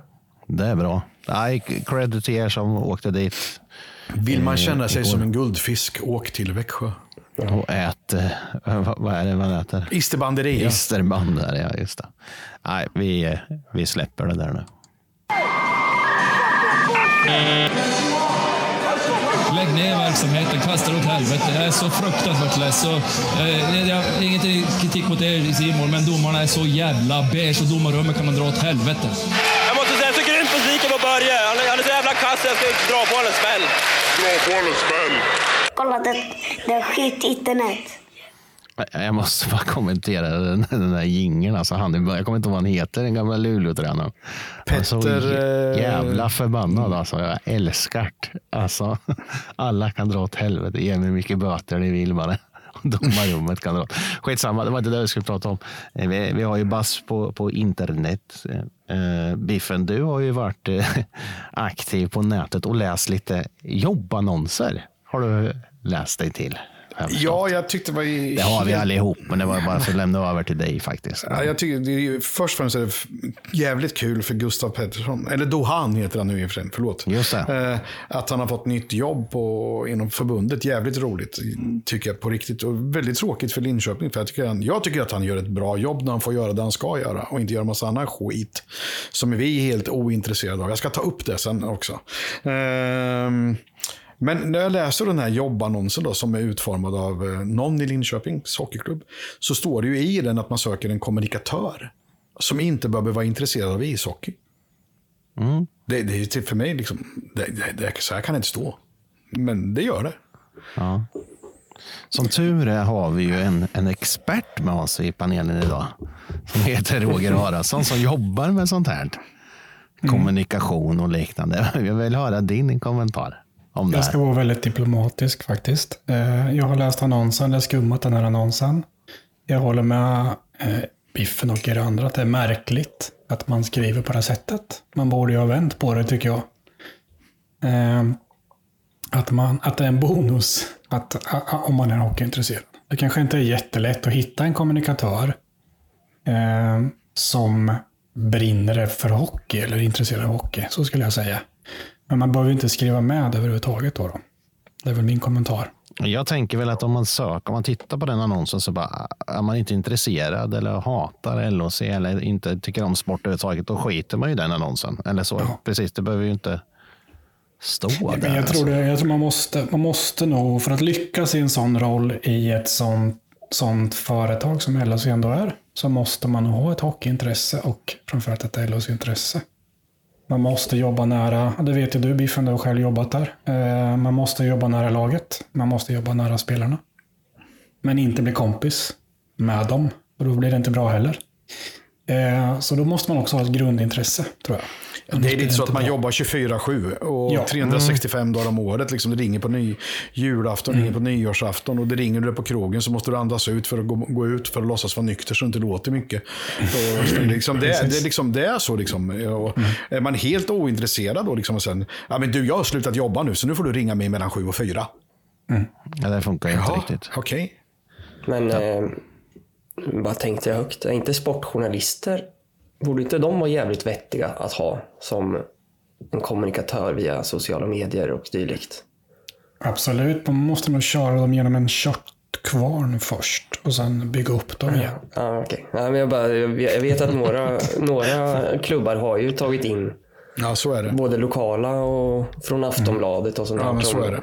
Det är bra. Nej, cred till er som åkte dit Vill man känna sig igår. som en guldfisk, åk till Växjö. och ät, eh, vad, är det man äter? Isterbanderia. Isterband där, ja just det. Nej, vi, eh, vi släpper det där nu. Lägg ner verksamheten, kasta det åt helvete. Jag är så fruktansvärt less. Och, eh, jag har ingen kritik mot er Simon, men domarna är så jävla beige och domarrummet kan man dra åt helvete. Jag måste säga, jag så grymt besviken på Börje. Han är, han är så jävla kass, jag ska dra på honom en smäll. Dra på en smäll. Kolla, det, det är skit internet. Jag måste bara kommentera den, den där jingeln. Alltså han, jag kommer inte ihåg vad han heter, den gamla Luleå-tränaren. Så Petter, jä- eh, Jävla förbannad alltså. Jag älskar det. Alltså, alla kan dra åt helvete. Ge mig hur mycket böter ni vill bara. Domarrummet kan dra åt. Skitsamma, det var inte det vi skulle prata om. Eh, Vi, vi har ju Bass på, på internet. Eh, Biffen, du har ju varit aktiv på nätet och läst lite jobbannonser. Har du läst dig till? Ja, jag tyckte det var... i- Det har vi allihop, men det var bara för att lämna över till dig faktiskt. Ja, jag tycker det är ju, först och främst är det jävligt kul för Gustav Pettersson, eller Dohan heter han nu i och för sig, förlåt. Just det. Eh, att han har fått nytt jobb på, inom förbundet, jävligt roligt tycker jag på riktigt. Och väldigt tråkigt för Linköping, för jag tycker, han, jag tycker att han gör ett bra jobb när han får göra det han ska göra och inte göra massa annan skit som vi är helt ointresserade av. Jag ska ta upp det sen också. Ehm, men när jag läser den här jobbannonsen då, som är utformad av eh, någon i Linköpings hockeyklubb, så står det ju i den att man söker en kommunikatör som inte behöver vara intresserad av ishockey. Det, det är för mig, liksom, det, det, det, så här kan det inte stå. Men det gör det. Ja. Som tur är har vi ju en, en expert med oss i panelen idag. Som heter Roger Haraldsson som jobbar med sånt här. Kommunikation och liknande. Jag vill höra din kommentar om det Jag ska här. vara väldigt diplomatisk faktiskt. Eh, Jag har läst annonsen, eller skummat den här annonsen. Jag håller med eh, Biffen och er andra att det är märkligt att man skriver på det här sättet. Man borde ju ha vänt på det tycker jag. Eh, Att, man, att det är en bonus att, om man är hockeyintresserad. Det kanske inte är jättelätt att hitta en kommunikatör eh, som brinner för hockey eller är intresserad av hockey. Så skulle jag säga. Men man behöver inte skriva med överhuvudtaget då. då. Det är väl min kommentar. Jag tänker väl att om man söker, om man tittar på den annonsen så bara, är man inte intresserad eller hatar LOC eller inte tycker om sport överhuvudtaget, då skiter man ju i den annonsen. Eller så. Precis, det behöver ju inte stå där. Men jag, tror alltså. det, jag tror man måste, man måste nog, för att lyckas i en sån roll i ett sånt, sånt företag som LHC ändå är, så måste man ha ett hockeyintresse och framförallt ett LHC-intresse. Man måste jobba nära, det vet ju du Biffen, du har själv jobbat där. Eh, man måste jobba nära laget, man måste jobba nära spelarna. Men inte bli kompis med dem, och då blir det inte bra heller. Eh, så då måste man också ha ett grundintresse, tror jag. Det är lite så att man jobbar 24-7 och Ja. 365 dagar om året. Liksom, det ringer på ny, julafton, Mm. ringer på nyårsafton och det ringer du på krogen så måste du andas ut för att gå, gå ut för att låtsas vara nykter så det inte låter mycket. Och, liksom, det, det, är liksom, det är så. Liksom. Och Mm. Är man helt ointresserad då liksom, och sen, ja, men du, jag har slutat jobba nu så nu får du ringa mig mellan 7 och 4. Ja, det funkar ju inte Ja, riktigt. okej. Men eh, bara tänkte jag högt, är inte sportjournalister, borde inte de vara jävligt vettiga att ha som en kommunikatör via sociala medier och dylikt? Absolut, man måste nog köra dem genom en köttkvarn först och sen bygga upp dem igen. Ja, okej. Ja, men jag, bara, jag vet att några, några klubbar har ju tagit in Ja, så är det. både lokala och från Aftonbladet och sånt Ja, men så är det.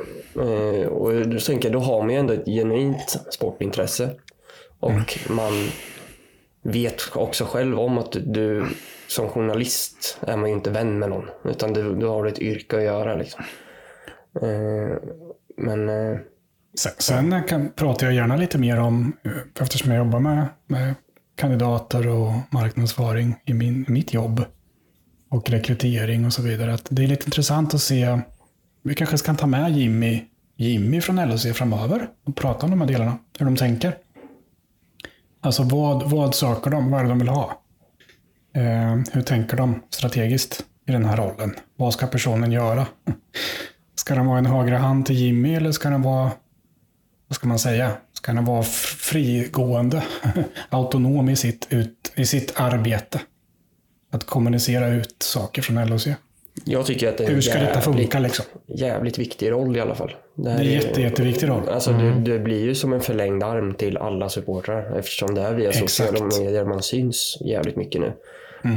Eh, Och då tänker jag, då har man ju ändå ett genuint sportintresse. Och Mm. man vet också själv om att du som journalist är man ju inte vän med någon. Utan du, du har ett yrke att göra liksom. Eh, Men eh, Sen, sen kan, pratar jag gärna lite mer om, eh, eftersom jag jobbar med, med kandidater och marknadsföring i min, mitt jobb och rekrytering och så vidare, att det är lite intressant att se, vi kanske ska ta med Jimmy, Jimmy från LHC framöver och prata om de här delarna, hur de tänker. Alltså vad, vad söker de? Vad är det de vill ha? Eh, hur tänker de strategiskt i den här rollen? Vad ska personen göra? Ska den vara en högre hand till Jimmy eller ska den vara, vad ska man säga, ska den vara frigående, autonom i sitt, ut, i sitt arbete? Att kommunicera ut saker från LOC. Jag tycker att det är Hur ska detta jävligt- funka liksom? jävligt viktig roll i alla fall. Det, här Det är jätte, jätteviktig roll. Alltså det, det blir ju som en förlängd arm till alla supportrar eftersom det är via Exakt. sociala medier man syns jävligt mycket nu.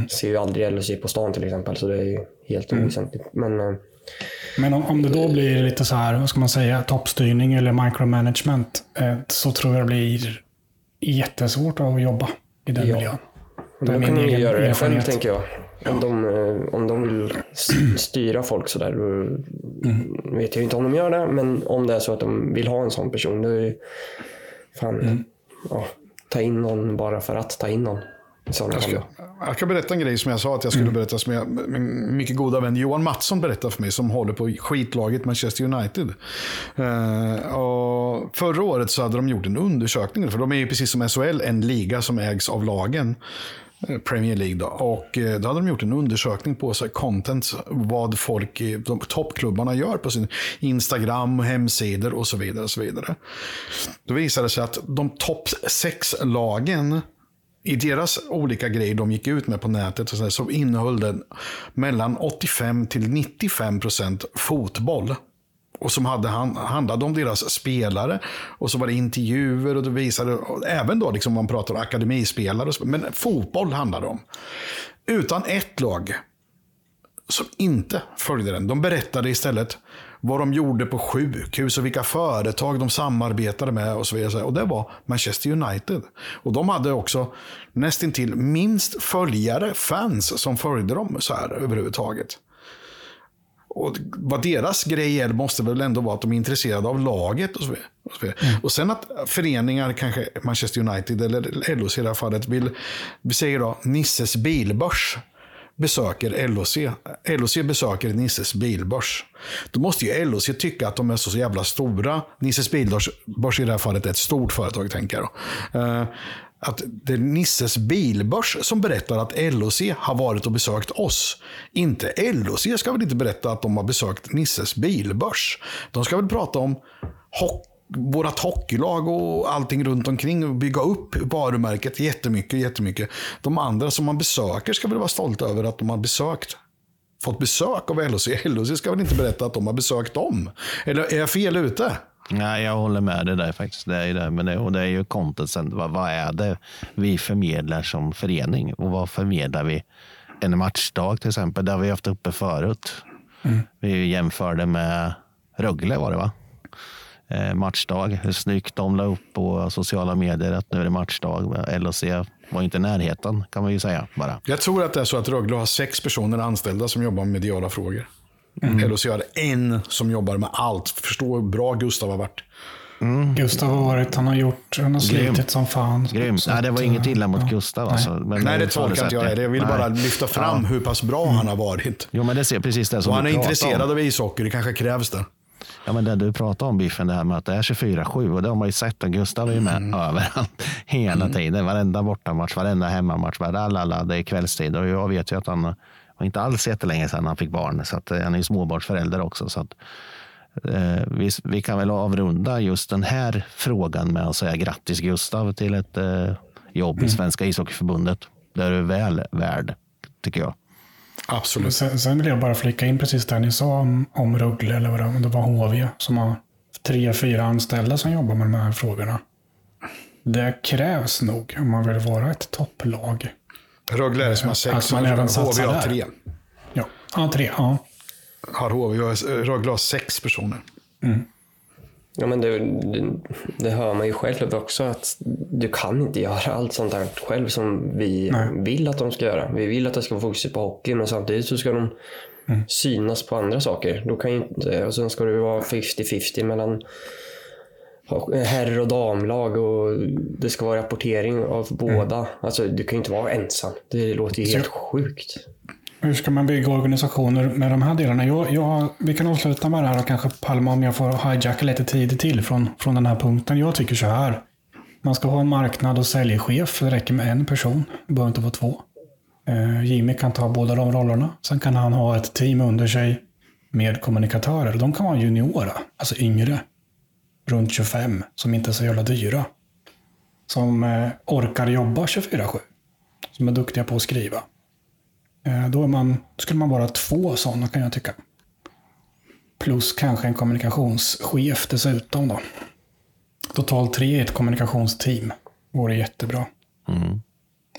Ser ju aldrig LHC på stan till exempel så det är ju helt oväsentligt. Men eh, Men om, om det då blir lite så här, vad ska man säga, toppstyrning eller micromanagement, eh, så tror jag det blir jättesvårt att jobba i den Ja. miljön. Då kan de ju göra det själv tänker jag. Om de, eh, om de vill styra folk sådär. Då Mm. vet jag inte om de gör det. Men om det är så att de vill ha en sån person. Då är det fan, Mm. ja, ta in någon bara för att ta in någon. Jag ska, jag ska berätta en grej som jag sa att jag skulle berätta. Som jag, min mycket goda vän Johan Mattsson berättade för mig. Som håller på skitlaget Manchester United. Eh, och förra året så hade de gjort en undersökning. För de är ju precis som SHL en liga som ägs av lagen. Premier League då. Och eh, då hade de gjort en undersökning på så här, content. Vad folk, i de toppklubbarna gör på sin Instagram, hemsidor och så vidare. Och så vidare. Då visade det sig att de topp sex lagen i deras olika grejer de gick ut med på nätet och så, där, så innehöll den mellan 85 till 95 procent fotboll. Och som hade, han- handlade om deras spelare. Och så var det intervjuer och det visade, och även då liksom man pratar om akademispelare. och så- Men fotboll handlade det om. Utan ett lag som inte följde den. De berättade istället vad de gjorde på sjukhus och vilka företag de samarbetade med och så vidare. Och det var Manchester United. Och de hade också nästintill minst följare, fans, som följde dem så här överhuvudtaget. Och vad deras grej är måste väl ändå vara att de är intresserade av laget. Och, så vidare. och, så vidare. och sen att föreningar, kanske Manchester United eller LOC i det här fallet, vill, vi säger då Nisses bilbörs besöker LOC. LOC besöker Nisses bilbörs. Då måste ju LOC tycka att de är så jävla stora. Nisses bilbörs börs i det här fallet är ett stort företag, tänker jag. Då. Att det är Nisses bilbörs som berättar att LOC har varit och besökt oss. Inte LOC ska väl inte berätta att de har besökt Nisses bilbörs. De ska väl prata om hockey vårat hockeylag och allting runt omkring och bygga upp varumärket jättemycket, jättemycket. De andra som man besöker ska väl vara stolta över att de har besökt fått besök av LOC. LOC ska väl inte berätta att de har besökt dem? Eller är jag fel ute? Nej, jag håller med dig där faktiskt. Det är det. Men det, och det är ju contenten. Vad, vad är det vi förmedlar som förening? Och vad förmedlar vi? En matchdag till exempel, där vi har haft uppe förut. Vi jämförde med Rögle var det va? Eh, matchdag. Hur snyggt de la upp på sociala medier att nu är det matchdag. LOC var inte i närheten kan man ju säga bara. Jag tror att det är så att Rögle har sex personer anställda som jobbar med mediala frågor. LOC har en som jobbar med allt. Förstå hur bra Gustav har varit. Gustav har varit, han har gjort, han har Grym. slitit som fan. Grymt. Så Nej, det var inget eh, illa mot ja. Gustav. Alltså. Men Nej, det tolkar inte jag det. Jag vill Nej. bara lyfta fram hur pass bra han har varit. Jo, men det är precis det som Och han är intresserad om. av ishockey. Det kanske krävs det. Ja, men det du pratar om Biffen, det här med att det är 24-7 och det har man ju sett och Gustav är ju med Mm. överallt hela tiden. Varenda bortamatch, varenda hemmamatch, varenda, det är kvällstid och jag vet ju att han var inte alls jättelänge sedan han fick barn så att, eh, han är ju småbarnsförälder också. Så att, eh, vi, vi kan väl avrunda just den här frågan med att säga grattis Gustav till ett eh, jobb Mm. i Svenska ishockeyförbundet. Det är du väl värd, tycker jag. Absolut. Sen, sen vill jag bara flika in precis det ni sa om, om Rögle, eller vad det, om det var HV, som har tre, fyra anställda som jobbar med de här frågorna. Det krävs nog om man vill vara ett topplag. Rögle är det som har Att sex. man även HV har tre. Ja, ja tre. Ja. Har HV, Rögle har sex personer. Ja, men det, det, det hör man ju själv också att du kan inte göra allt sånt här själv som vi Nej. vill att de ska göra. Vi vill att det ska vara fokus på hockey, men samtidigt så ska de synas på andra saker. Då kan ju inte, och sen ska det vara 50-50 mellan herr och damlag och det ska vara rapportering av båda. Alltså, du kan ju inte vara ensam. Det låter ju Så- helt sjukt. Hur ska man bygga organisationer med de här delarna? Jag, jag, vi kan avsluta med det här och kanske Palma om jag får hijacka lite tid till från, från den här punkten. Jag tycker så här. Man ska ha en marknad och säljchef. Det räcker med en person. Det behöver inte vara två. Eh, Jimmy kan ta båda de rollerna. Sen kan han ha ett team under sig med kommunikatörer. De kan vara juniora, alltså yngre. Runt 25, som inte är så jävla dyra. Som eh, orkar jobba 24-7. Som är duktiga på att skriva. Eh, Då är man, skulle man vara två sådana kan jag tycka. Plus kanske en kommunikationschef dessutom då. Totalt tre i ett kommunikationsteam. Vore jättebra. Mm.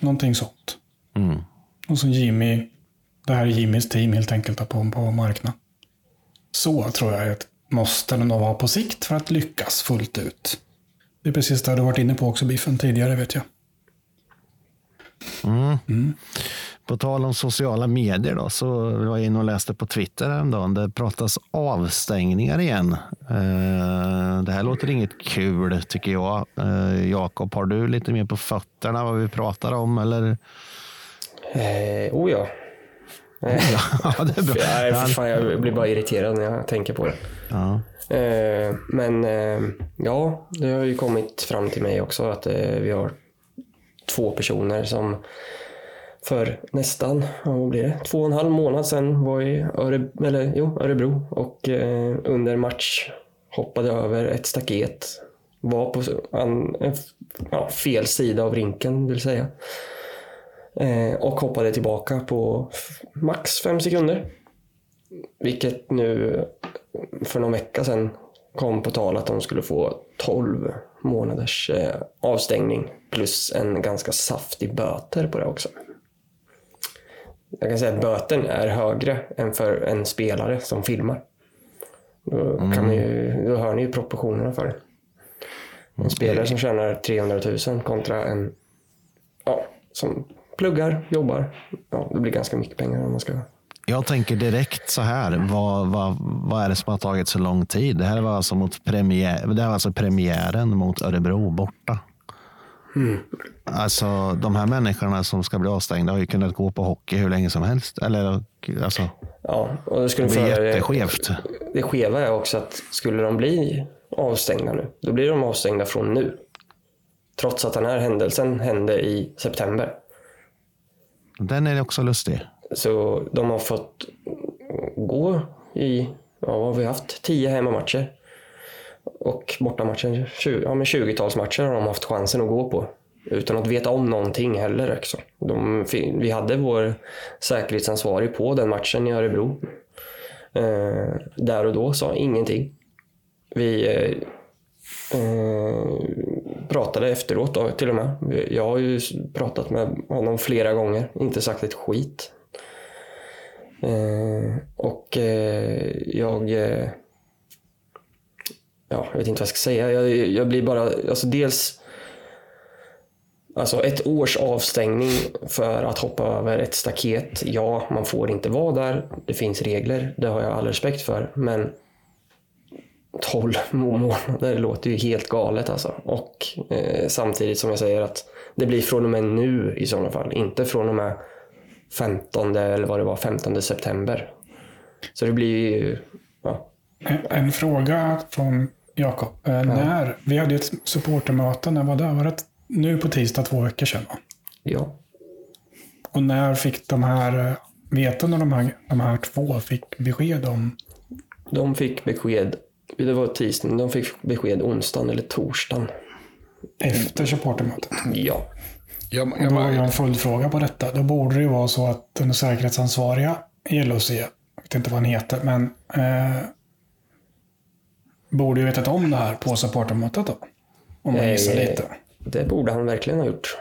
Någonting sånt. Mm. Och så Jimmy. Det här är Jimmys team helt enkelt på, på marknad. Så tror jag att måste det nog vara på sikt för att lyckas fullt ut. Det är precis det du varit inne på också Biffen tidigare vet jag. På tal om sociala medier då, så var jag inne och läste på Twitter häromdagen. Det pratas avstängningar igen. Eh, Det här låter inget kul tycker jag. Eh, Jakob, har du lite mer på fötterna vad vi pratar om? Eller? Eh, oh ja. Ja, det är bra. För fan, jag blir bara irriterad när jag tänker på det. Ja. Eh, men eh, ja, det har ju kommit fram till mig också att eh, vi har två personer som för nästan, vad blir det, två och en halv månad sedan var i Öre, eller, jo, Örebro och under match hoppade över ett staket. Var på an, en, ja, fel sida av rinken vill säga. Eh, och hoppade tillbaka på max fem sekunder. Vilket nu för någon vecka sedan kom på tal att de skulle få 12 månaders eh, avstängning plus en ganska saftig böter på det också. Jag kan säga att böten är högre än för en spelare som filmar. Då, kan ni ju, då hör ni ju proportionerna för det. En spelare som tjänar 300 000 kontra en ja, som pluggar, jobbar. Ja, det blir ganska mycket pengar om man ska Jag tänker direkt så här. Vad, vad, vad är det som har tagit så lång tid? Det här var alltså, mot premiär, det här var alltså premiären mot Örebro borta. Alltså de här människorna som ska bli avstängda har ju kunnat gå på hockey hur länge som helst. Eller alltså, Ja, och det skulle det blir jätteskevt. Det skeva är också att skulle de bli avstängda nu, då blir de avstängda från nu. Trots att den här händelsen hände i september. Den är också lustig. Så de har fått gå i, ja vad har vi haft, tio hemmamatcher. Och bortamatcher, 20, ja men 20-tals matcher har de haft chansen att gå på. Utan att veta om någonting heller också. De, vi hade vår säkerhetsansvarig på den matchen i Örebro. Eh, där och då sa ingenting. Vi eh, Eh, pratade efteråt då, till och med. Jag har ju pratat med honom flera gånger, inte sagt ett skit. Eh, och eh, jag... Eh, ja, jag vet inte vad jag ska säga. Jag, jag blir bara... Alltså dels... Alltså ett års avstängning för att hoppa över ett staket. Ja, man får inte vara där. Det finns regler. Det har jag all respekt för. Men 12 månader låter ju helt galet alltså. Och eh, samtidigt som jag säger att det blir från och med nu i sådana fall. Inte från och med 15 eller vad det var, 15 september. Så det blir ju... Ja, En, en fråga från Jakob. Eh, När, vi hade ett supportermöte, när var det? Var det nu på tisdag två veckor sedan? Va? ja. Och när fick de här, vet du när de här, de här två fick besked om De fick besked, det var tisdagen, de fick besked onsdagen eller torsdagen. efter supportermötet? Ja. Jag, Och jag, då har jag en följdfråga på detta. Då borde det ju vara så att den säkerhetsansvariga i LOC, jag vet inte vad han heter, men eh, borde ju vetat om det här på supportermötet då. Om man gissar Eh, lite. Det borde han verkligen ha gjort.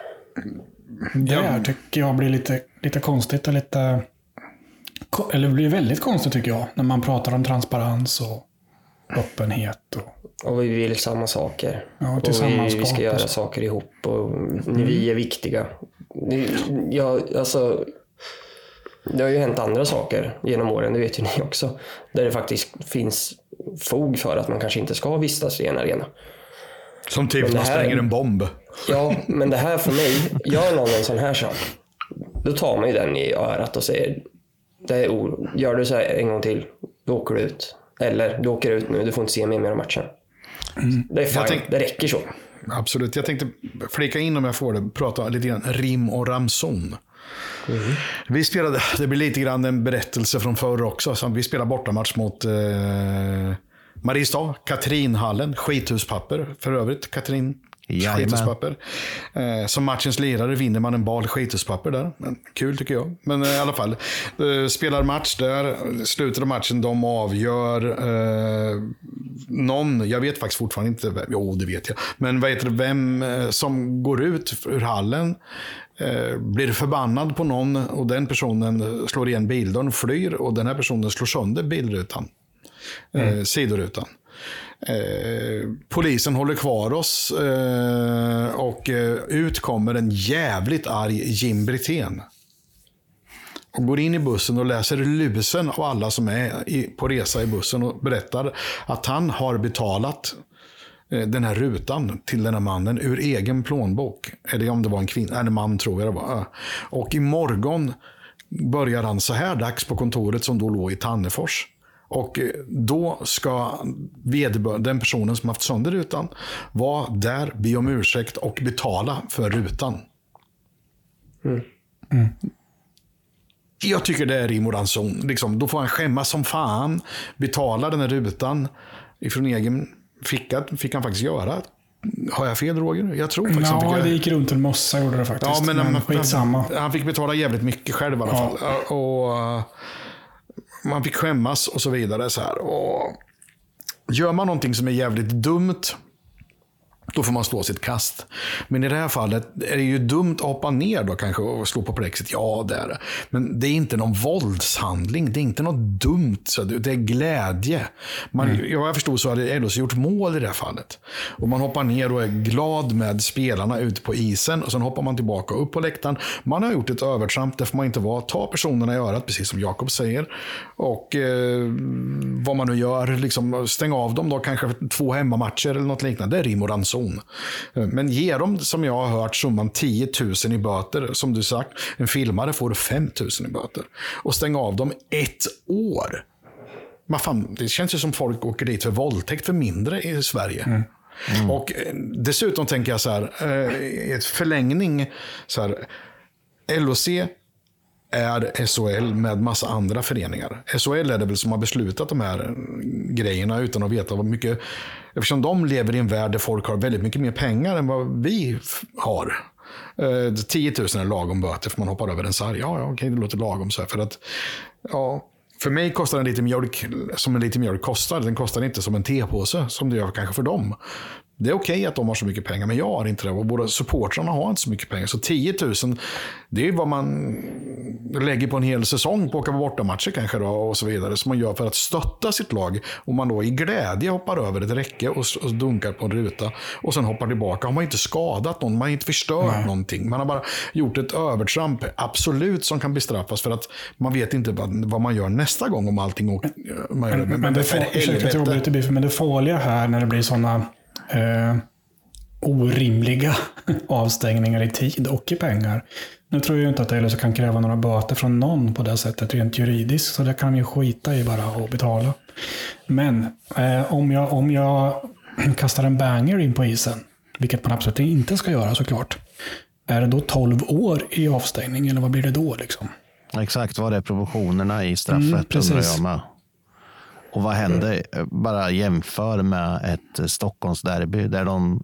Det här tycker jag blir lite, lite konstigt och lite... Eller blir väldigt konstigt tycker jag. När man pratar om transparens och öppenhet. Och, Och vi vill samma saker. Ja, och vi, vi ska göra saker ihop och vi är viktiga. Det- Ja, alltså, det har ju hänt andra saker genom åren, det vet ju ni också. Där det faktiskt finns fog för att man kanske inte ska vistas i en arena. som typ det man här- spränger en bomb. Ja, men det här för mig, gör någon en sån här sak, då tar man ju den i örat och säger, det är gör du så här en gång till, då åker du ut. Eller, du åker ut nu, du får inte se mer, mer av matchen. Det är fine, tänk- det räcker så. Absolut. Jag tänkte flika in om jag får det, prata lite grann rim och ramson. Vi spelade, det blir lite grann en berättelse från förr också. Så vi spelade bortamatch mot eh, Mariestad, Katrinhallen, skithuspapper för övrigt. Katrin. Skituspapper. Eh, som matchens lirare vinner man en bal skituspapper där. Men, kul tycker jag. Men eh, i alla fall. Eh, spelar match där. Slutet av matchen, de avgör. Eh, någon, jag vet faktiskt fortfarande inte, vem, jo det vet jag. Men vad heter det, vem eh, som går ut ur hallen. Eh, blir förbannad på någon och den personen slår igen bildörren och flyr. Och den här personen slår sönder bilrutan. Eh, sidorutan. Eh, polisen håller kvar oss eh, och eh, ut kommer en jävligt arg Jim Brithén. Och går in i bussen och läser lusen av alla som är i, på resa i bussen och berättar att han har betalat eh, den här rutan till den här mannen ur egen plånbok. Eller om det var en kvinna, en man tror jag det var. Och imorgon börjar han så här dags på kontoret som då låg i Tannefors. Och eh, då ska den personen som haft sönder rutan vara där, be om ursäkt och betala för rutan. Jag tycker det är rim och ranson. Liksom, då får han skämmas som fan. Betala den här rutan ifrån egen ficka. fick han faktiskt göra. Har jag fel Roger? Jag tror faktiskt Ja, fick det gick runt en mossa gjorde det faktiskt. Ja, men, men han. Han, fick betala jävligt mycket själv i alla Ja. fall. Och, uh, man fick skämmas och så vidare. Så här. Och gör man någonting som är jävligt dumt, då får man slå sitt kast. Men i det här fallet är det ju dumt att hoppa ner då kanske och slå på plexit. Ja, det är det. Men det är inte någon våldshandling. Det är inte något dumt. Så det är glädje. Man, Mm. Jag förstod så hade LHC gjort mål i det här fallet. Och man hoppar ner och är glad med spelarna ute på isen. Och sen hoppar man tillbaka upp på läktaren. Man har gjort ett övertramp. Det får man inte vara. Ta personerna i örat, precis som Jakob säger. Och eh, vad man nu gör, liksom, stäng av dem då kanske två hemmamatcher eller något liknande. Det är rim och ranson. Eh, Men ge dem, som jag har hört, summan 10 000 i böter. Som du sagt, en filmare får 5 000 i böter. Och stäng av dem ett år. Men fan, det känns ju som folk åker dit för våldtäkt för mindre i Sverige. Och eh, dessutom tänker jag så här, eh, i förlängning, så här, LOC är SHL med massa andra föreningar. SHL är det väl som har beslutat de här grejerna utan att veta vad mycket... Eftersom de lever i en värld där folk har väldigt mycket mer pengar än vad vi har. Eh, 10 000 är lagom böter för man hoppar över en sarg. Ja, ja, okej, det låter lagom. Så här, för att, ja, för mig kostar en liter mjölk som en liter mjölk kostar. Den kostar inte som en tepåse som det gör kanske för dem. Det är okej att de har så mycket pengar, men jag har inte det. Och båda supportrarna har inte så mycket pengar. Så 10 000, det är vad man lägger på en hel säsong på att åka på bortamatcher kanske då, och så vidare. Som man gör för att stötta sitt lag. Och man då i glädje hoppar över ett räcke och, och dunkar på en ruta. Och sen hoppar tillbaka. Har man inte skadat någon, man har inte förstört någonting. Man har bara gjort ett övertramp, absolut, som kan bestraffas. För att man vet inte vad, man gör nästa gång om allting åker. Gör det. Men, men det, men det farliga här när det blir sådana eh, orimliga avstängningar i tid och i pengar. Nu tror jag inte att LHC kan kräva några böter från någon på det sättet rent juridiskt, så det kan ju skita i bara och betala. Men eh, om, jag, om jag kastar en banger in på isen, vilket man absolut inte ska göra såklart, är det då 12 år i avstängning eller vad blir det då? Liksom? Exakt vad är proportionerna i straffet Mm, precis. undrar jag med. Och vad händer? Bara jämför med ett Stockholmsderby där de,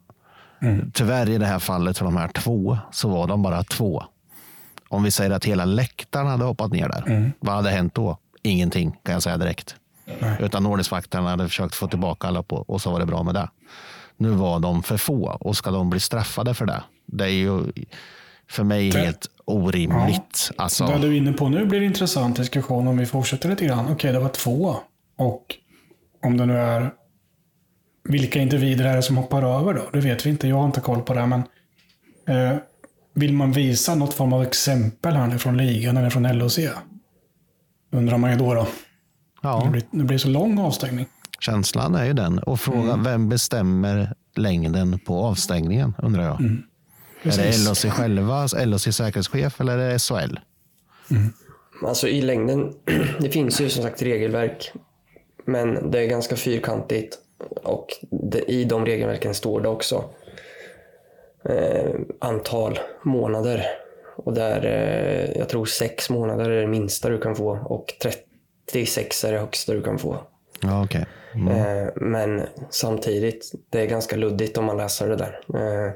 tyvärr i det här fallet för de här två, så var de bara två. Om vi säger att hela läktaren hade hoppat ner där, vad hade hänt då? Ingenting kan jag säga direkt. Utan ordningsvakterna hade försökt få tillbaka alla på, och så var det bra med det. Nu var de för få och ska de bli straffade för det? Det är ju för mig Det- helt orimligt. Alltså, Det du är inne på nu blir intressant diskussion om vi fortsätter lite grann. Okej, det var två. Och om det nu är... Vilka individer är det som hoppar över då? Det vet vi inte. Jag har inte koll på det. Men eh, vill man visa något form av exempel här från ligan eller från LOC? Undrar man ju då. då. Det, ja. blir, det blir så lång avstängning. Känslan är ju den. Och fråga Mm. vem bestämmer längden på avstängningen undrar jag. Är det Mm. LOC själva, LOC säkerhetschef eller är det SHL? Alltså i längden, det finns ju som sagt regelverk. Men det är ganska fyrkantigt. Och det, i de regelverken står det också eh, antal månader. Och där, eh, jag tror sex månader är det minsta du kan få och 36 är det högsta du kan få. Ja, okej. Eh, Men samtidigt, det är ganska luddigt om man läser det där. Eh,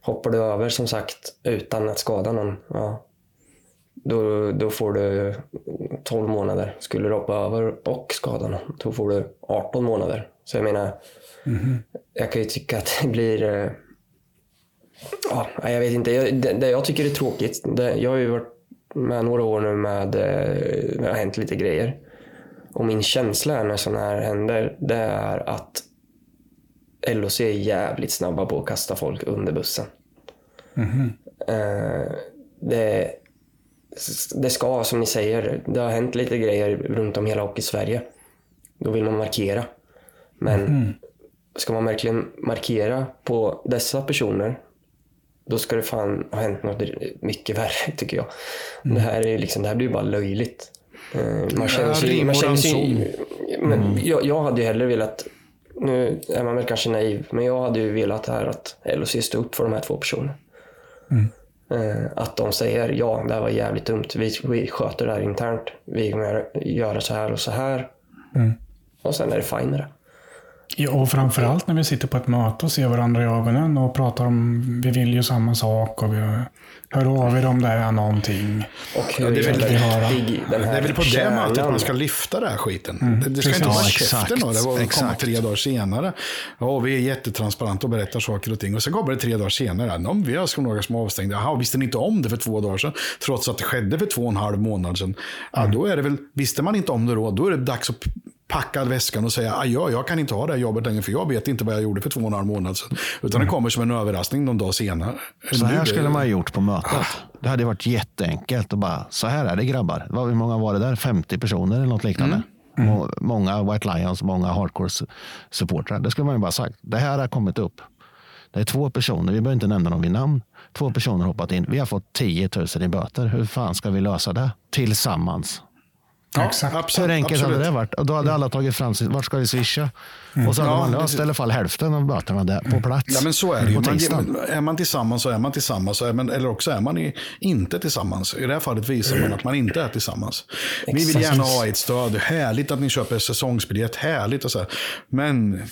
Hoppar du över som sagt utan att skada någon, ja, då, då får du 12 månader. Skulle du hoppa över och skada någon, då får du 18 månader. Så jag menar, jag kan ju tycka att det blir... eh, Ja, jag vet inte. Jag, det, det jag tycker är tråkigt, det, jag har ju varit med några år nu med, eh, det har hänt lite grejer. Och min känsla är när sådana här händer, det är att LOC är jävligt snabba på att kasta folk under bussen. Eh, det, det ska, som ni säger, det har hänt lite grejer runt om hela Hockey-Sverige. Då vill man markera. Men ska man verkligen markera på dessa personer, då ska det fan ha hänt något mycket värre, tycker jag. Det, här är liksom, det här blir ju bara löjligt. Eh, Man känner sig, man känner sig, men jag, jag hade ju hellre velat, nu är man väl kanske naiv, men jag hade ju velat här att LOC stod upp för de här två personerna. Eh, Att de säger ja, det här var jävligt dumt. Vi, vi sköter det här internt. Vi kommer göra så här och så här. Och sen är det fine med det. Ja, och framförallt när vi sitter på ett möte och ser varandra i ögonen och pratar om vi vill ju samma sak och vi hör av er om det är någonting. Och hur det är väl- Det här är väl på det mötet man ska lyfta den här skiten. det, det ska inte Ja, vara exakt, käften av det och komma tre dagar senare. Ja, vi är jättetransparenta och berättar saker och ting. Och sen kommer det tre dagar senare. Ja, vi har några som är avstängda. Jaha, visste ni inte om det för två dagar sedan? Trots att det skedde för två och en halv månad sedan. Ja, då är det väl, visste man inte om det då, då är det dags att packa väskan och säga ja, jag kan inte ha det här jobbet längre för jag vet inte vad jag gjorde för två och en halv månad sedan. Utan det kommer som en överraskning någon dag senare. Så här skulle man ha gjort på mötet. Det hade varit jätteenkelt att bara, så här är det grabbar. Hur många var det där? 50 personer eller något liknande. Må- Många White Lions, många hardcore su- supportrar. Det skulle man ju bara sagt. Det här har kommit upp. Det är två personer, vi behöver inte nämna dem vid namn. Två personer hoppat in. Vi har fått 10 000 i böter. Hur fan ska vi lösa det? Tillsammans. Ja, Exakt. absolut, Hur enkelt absolut. hade det varit? Och då hade alla tagit fram sin, vart ska vi swisha? Och så hade Ja, man löst i alla fall hälften av böterna där på plats. Ja, men så är det ju. Man, är man tillsammans så är man tillsammans. Är man, eller också är man i, inte tillsammans. I det här fallet visar man att man inte är tillsammans. Vi vill Exakt. gärna ha ett stöd. Härligt att ni köper säsongsbiljett. Härligt och så här. Men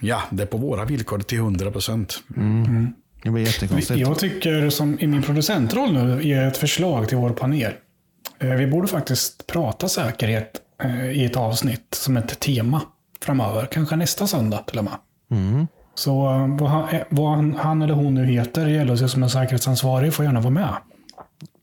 ja, det är på våra villkor till 100 procent. Det blir jättekonstigt. Jag tycker som i min producentroll nu ge ett förslag till vår panel. Eh, Vi borde faktiskt prata säkerhet eh, i ett avsnitt som ett tema framöver. Kanske nästa söndag till och med. Så eh, vad han, vad han, eller hon nu heter i LHC som är säkerhetsansvarig får gärna vara med.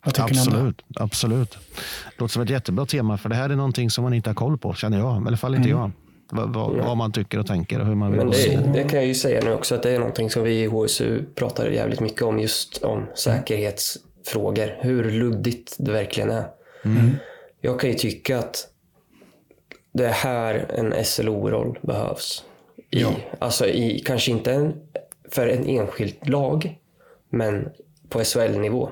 Absolut, absolut. Det låter som ett jättebra tema, för det här är någonting som man inte har koll på, känner jag. I alla fall inte jag. Vad, vad, vad man tycker och tänker och hur man vill. Men det, det kan jag ju säga nu också att det är någonting som vi i HSU pratar jävligt mycket om just om säkerhetsfrågor. Hur luddigt det verkligen är. Jag kan ju tycka att det är här en SLO-roll behövs. I, Alltså i, kanske inte en, för en enskilt lag, men på SHL-nivå.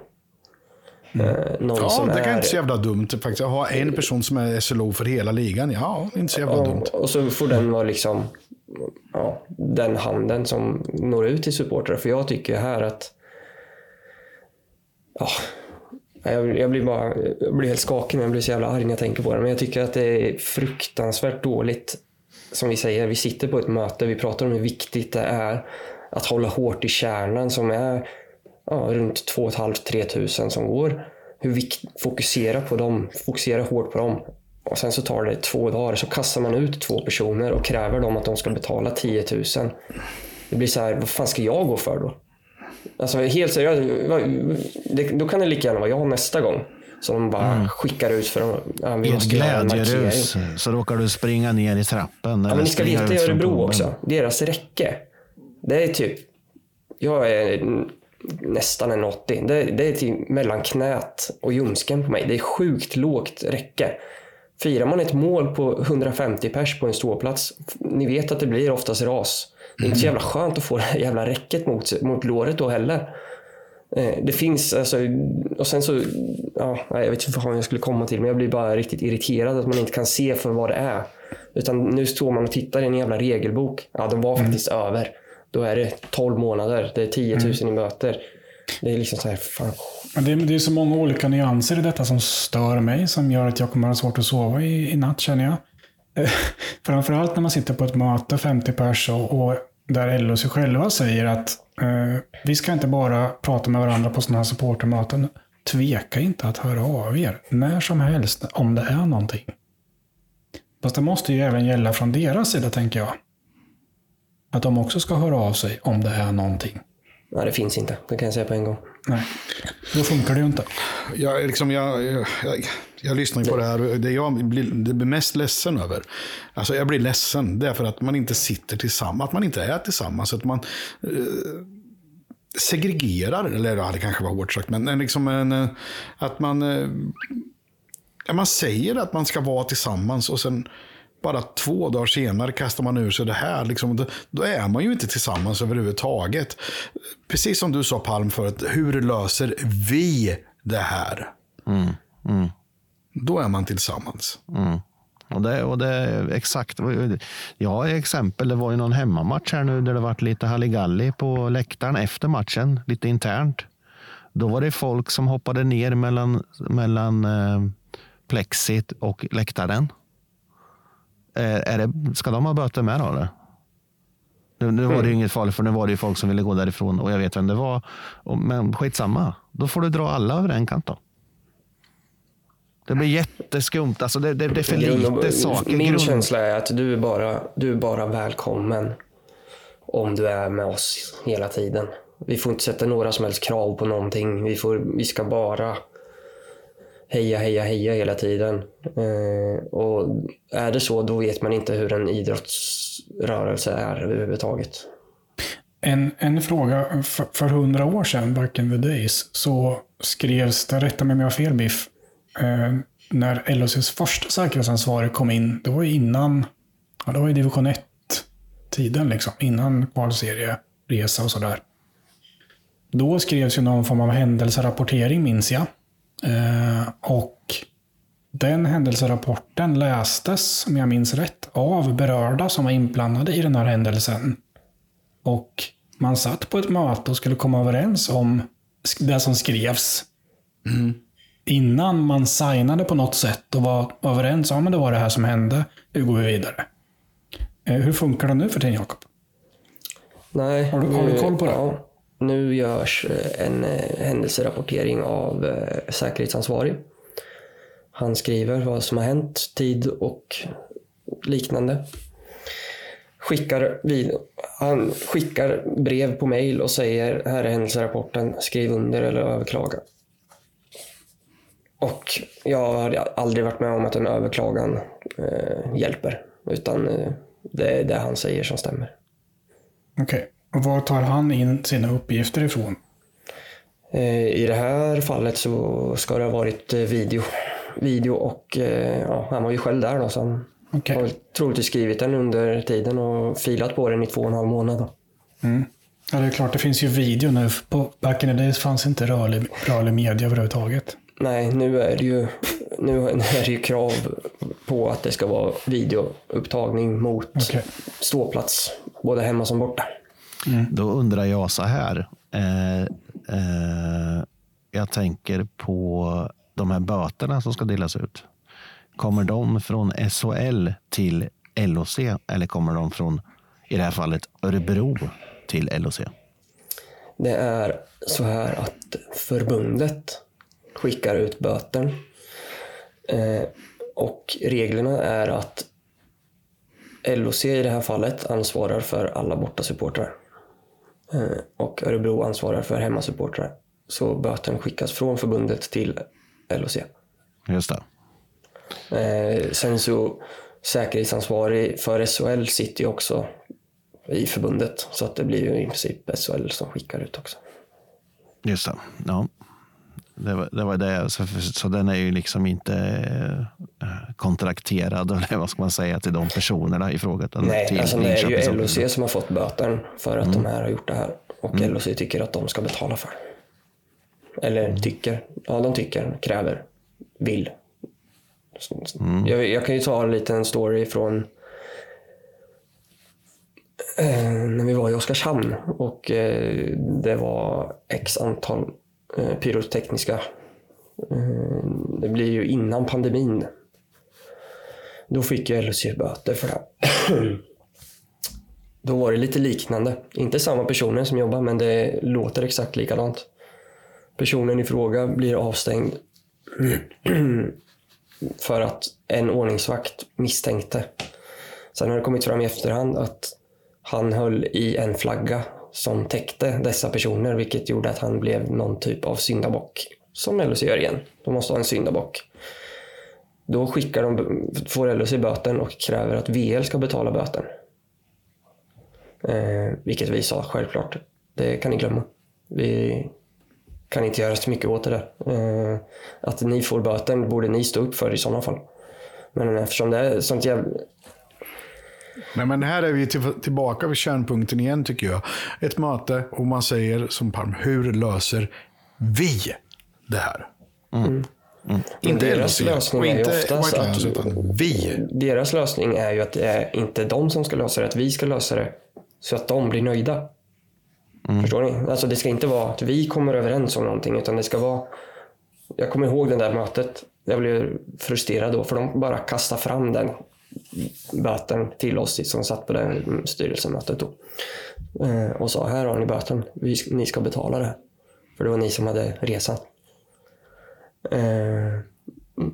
Eh, någon Ja, som det kan är, inte så jävla dumt faktiskt. Att ha en person som är SLO för hela ligan. Ja, inte så jävla dumt. Och, och så får den vara liksom ja, den handen som når ut till supportrar. För jag tycker här att ja, jag, jag blir bara jag blir helt skakig men jag blir så jävla arg när jag tänker på det. Men jag tycker att det är fruktansvärt dåligt. Som vi säger, vi sitter på ett möte, vi pratar om hur viktigt det är att hålla hårt i kärnan som är ja, runt 2 500-3 tusen som går. Hur vikt, fokusera på dem, fokusera hårt på dem. Och sen så tar det två dagar så kastar man ut två personer och kräver dem att de ska betala 10 000. Det blir så här, vad fan ska jag gå för då? Alltså helt seriöst, då kan det lika gärna vara jag nästa gång. Så de bara skickar ut för att ja, I ett glädjerus så råkar du springa ner i trappen. Ja, men ni ska veta i Örebro också, deras räcke. Det är typ, jag är nästan en 80. Det, det är typ mellan knät och ljumsken på mig. Det är sjukt lågt räcke. Firar man ett mål på 150 pers på en ståplats, ni vet att det blir oftast ras. Det är inte så jävla skönt att få det här jävla räcket mot, mot låret då heller. Eh, Det finns, alltså, och sen så, ja, jag vet inte vad jag skulle komma till, men jag blir bara riktigt irriterad att man inte kan se för vad det är. Utan nu står man och tittar i en jävla regelbok. Ja, den var faktiskt över. Då är det 12 månader, det är 10 000 i böter. Det är liksom så här, fan. Men det, är- det är så många olika nyanser i detta som stör mig, som gör att jag kommer att ha svårt att sova i, i natt känner jag. framförallt när man sitter på ett möte, 50 pers, och, och där LO sig själva säger att eh, vi ska inte bara prata med varandra på sådana här supportermöten. Tveka inte att höra av er när som helst om det är någonting. Fast det måste ju även gälla från deras sida, tänker jag. Att de också ska höra av sig om det är någonting. Nej, det finns inte. Det kan jag säga på en gång. Nej, då funkar det ju inte. Jag, liksom, jag, jag, jag, jag lyssnar ju på det här och det jag blir, det blir mest ledsen över. Alltså jag blir ledsen. Det är för att man inte sitter tillsammans. Att man inte är tillsammans. Att man eh, segregerar. Eller ja, det kanske var hårt sagt. Men en, liksom en, eh, att man, eh, man säger att man ska vara tillsammans. Och sen bara två dagar senare kastar man ur sig det här. Liksom, då, då är man ju inte tillsammans överhuvudtaget. Precis som du sa Palm förut, hur löser vi det här? Då är man tillsammans. Och det, och det exakt. Jag har exempel. Det var ju någon hemmamatch här nu där det varit lite halligalli på läktaren efter matchen, lite internt. Då var det folk som hoppade ner mellan, mellan eh, plexit och läktaren. Är, är det, ska de ha böter med då? Eller? Nu, nu var det ju inget farligt för nu var det ju folk som ville gå därifrån och jag vet vem det var. Och, men skitsamma, då får du dra alla över en kant då. Det blir jätteskumt. Alltså det, det, det är för lite saker. Min Grund- känsla är att du är, bara, du är bara välkommen om du är med oss hela tiden. Vi får inte sätta några som helst krav på någonting. Vi, får, vi ska bara heja, heja, heja hela tiden. Eh, och är det så, då vet man inte hur en idrottsrörelse är överhuvudtaget. En, en fråga. För, för hundra år sedan, back in the days, så skrevs det, rätta mig om jag har fel Biff, eh, när LHCs första säkerhetsansvarig kom in, det var ju innan, ja, det var ju division 1-tiden liksom, innan kvalserieresa och sådär. Då skrevs ju någon form av händelserapportering minns jag. Eh, och den händelserapporten lästes, om jag minns rätt, av berörda som var inblandade i den här händelsen. Och man satt på ett möte och skulle komma överens om det som skrevs. Innan man signade på något sätt och var överens om att det var det här som hände. Hur går vi vidare? Eh, Hur funkar det nu för tiden, Jakob? Nej, Har du- har du koll på det? Ja, nu görs eh, en eh, händelserapportering av eh, säkerhetsansvarig. Han skriver vad som har hänt, tid och liknande. Skickar vid, han skickar brev på mail och säger här är händelserapporten, skriv under eller överklaga. Och jag har aldrig varit med om att en överklagan eh, hjälper. Utan eh, det är det han säger som stämmer. Okej. Och var tar han in sina uppgifter ifrån? Eh, I det här fallet så ska det ha varit eh, video. Video och eh, ja, han var ju själv där då så han Okej. har troligtvis skrivit den under tiden och filat på den i två och en halv månad. Då. Ja, det är klart, det finns ju video nu. På back in the days fanns inte rörlig, rörlig media överhuvudtaget. Nej, nu är det ju nu är det ju krav på att det ska vara videoupptagning mot Okej. ståplats, både hemma som borta. Då undrar jag så här. Eh, eh, jag tänker på de här böterna som ska delas ut. Kommer de från SHL till LOC eller kommer de från, i det här fallet, Örebro till LOC? Det är så här att förbundet skickar ut böter. Eh, och reglerna är att LOC i det här fallet ansvarar för alla bortasupportrar. Eh, och Örebro ansvarar för hemmasupportrar. Så böten skickas från förbundet till LOC. Just det. Eh, sen så säkerhetsansvarig för SHL sitter ju också i förbundet. Så att det blir ju i princip SHL som skickar ut också. Just det. Ja. Det var, det var det. Så, så den är ju liksom inte eh, kontrakterad, eller vad ska man säga, till de personerna i fråga. Nej, alltså det är ju LOC som har fått böten för att de här har gjort det här. Och LOC tycker att de ska betala för det. Eller tycker. Ja, de tycker, kräver, vill. Så- Jag, jag kan ju ta en liten story från eh, när vi var i Oskarshamn och eh, det var x antal Eh, pyrotekniska. Eh, det blir ju innan pandemin. Då fick ju LHC böter för det. Då var det lite liknande. Inte samma personer som jobbar, men det låter exakt likadant. Personen i fråga blir avstängd för att en ordningsvakt misstänkte. Sen har det kommit fram i efterhand att han höll i en flagga som täckte dessa personer, vilket gjorde att han blev någon typ av syndabock. Som LHC gör igen. De måste ha en syndabock. Då skickar de, får LHC böten och kräver att VL ska betala böten. Eh, vilket vi sa självklart. Det kan ni glömma. Vi kan inte göra så mycket åt det där. Eh, att ni får böten borde ni stå upp för i sådana fall. Men eftersom det är sånt jävla... Nej, men här är vi till, tillbaka vid kärnpunkten igen tycker jag. Ett möte och man säger som Palm, hur löser vi det här? Men Inte deras lösning är ju oftast att vi. deras lösning är ju att det är inte de som ska lösa det, att vi ska lösa det så att de blir nöjda. Förstår ni? Alltså det ska inte vara att vi kommer överens om någonting utan det ska vara Jag kommer ihåg det där mötet. Jag blev frustrerad då för de bara kastade fram den böten till oss som satt på det styrelsemötet då. Eh, Och sa här har ni böten, vi, ni ska betala det. För det var ni som hade resan. Eh,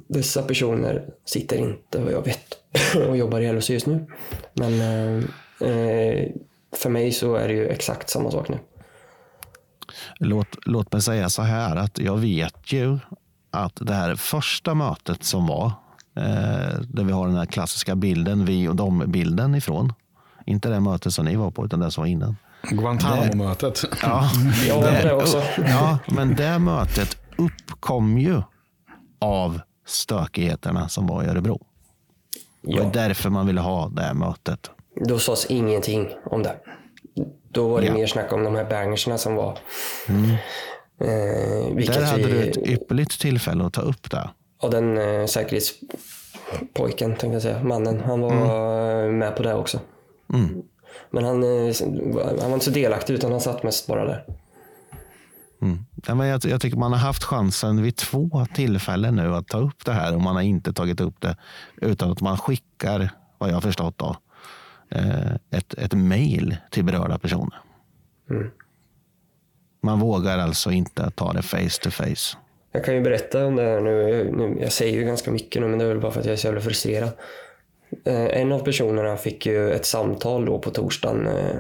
dessa personer sitter inte, vad jag vet, och jobbar i LHC just nu. Men eh, eh, för mig så är det ju exakt samma sak nu. Låt, låt mig säga så här att jag vet ju att det här första mötet som var, där vi har den här klassiska bilden, vi och dem-bilden ifrån. Inte det mötet som ni var på, utan det som var innan. Guantanamo-mötet. Ja, Jag var det också. ja, men det mötet uppkom ju av stökigheterna som var i Örebro. Det var Ja. därför man ville ha det här mötet. Då sades ingenting om det. Då var det Ja. mer snack om de här bangersna som var. Eh, vilket Där hade vi, du ett ypperligt tillfälle att ta upp det. Och den eh, säkerhetspojken, tänkte jag säga, mannen, han var eh, med på det också. Men han, eh, han var inte så delaktig utan han satt mest bara där. Ja, men jag, jag tycker man har haft chansen vid två tillfällen nu att ta upp det här och man har inte tagit upp det utan att man skickar, vad jag har förstått, då, eh, ett, ett mejl till berörda personer. Man vågar alltså inte ta det face to face. Jag kan ju berätta om det här nu. Jag, nu. jag säger ju ganska mycket nu, men det är väl bara för att jag är så jävla frustrerad. Eh, en av personerna fick ju ett samtal då på torsdagen eh,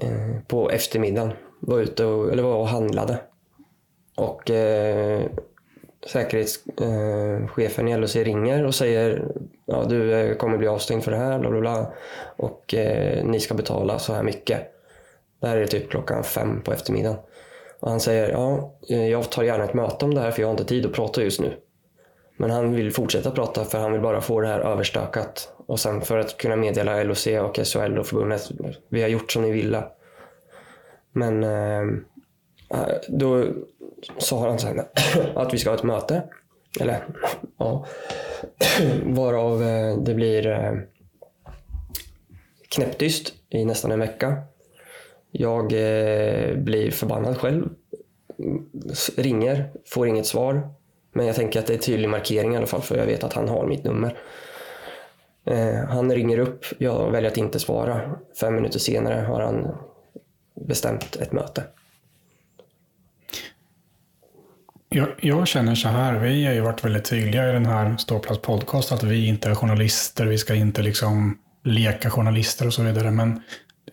eh på eftermiddagen. Var ute och, eller var och handlade. Och eh, säkerhetschefen eh, i LHC ringer och säger ja, du eh, kommer bli avstängd för det här, bla bla bla. Och eh, ni ska betala så här mycket. Det här är typ klockan fem på eftermiddagen. Och han säger, ja, eh, jag tar gärna ett möte om det här för jag har inte tid att prata just nu. Men han vill fortsätta prata för han vill bara få det här överstökat. Och sen för att kunna meddela LOC och SHL och förbundet, vi har gjort som ni ville. Men eh, eh då sa han sen att vi ska ha ett möte. Eller ja, varav eh, det blir knäpptyst i nästan en vecka. Jag eh, blir förbannad själv. Ringer, får inget svar. Men jag tänker att det är tydlig markering i alla fall för jag vet att han har mitt nummer. Eh, han ringer upp, jag väljer att inte svara. Fem minuter senare har han bestämt ett möte. Jag, jag känner så här, vi har ju varit väldigt tydliga i den här Ståplats podcast att vi inte är journalister, vi ska inte liksom leka journalister och så vidare. Men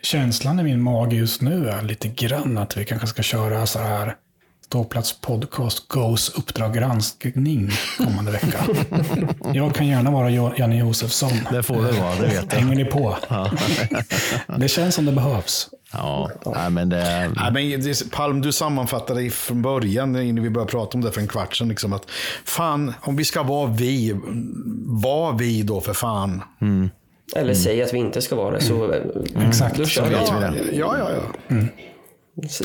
känslan i min mage just nu är lite grann att vi kanske ska köra så här Ståplats podcast Goes Uppdrag granskning kommande vecka. Jag kan gärna vara Janne Josefsson. Det får det vara, det vet jag. Hänger ni på? Det känns som det behövs. Ja, nej, men det, Nej, men det, Palm, du sammanfattade det från början innan vi började prata om det för en kvart sedan. Liksom, att fan, om vi ska vara vi, var vi då för fan. Eller säg att vi inte ska vara det, så Exakt, då kör vi. Ja, ja, ja. ja. Så-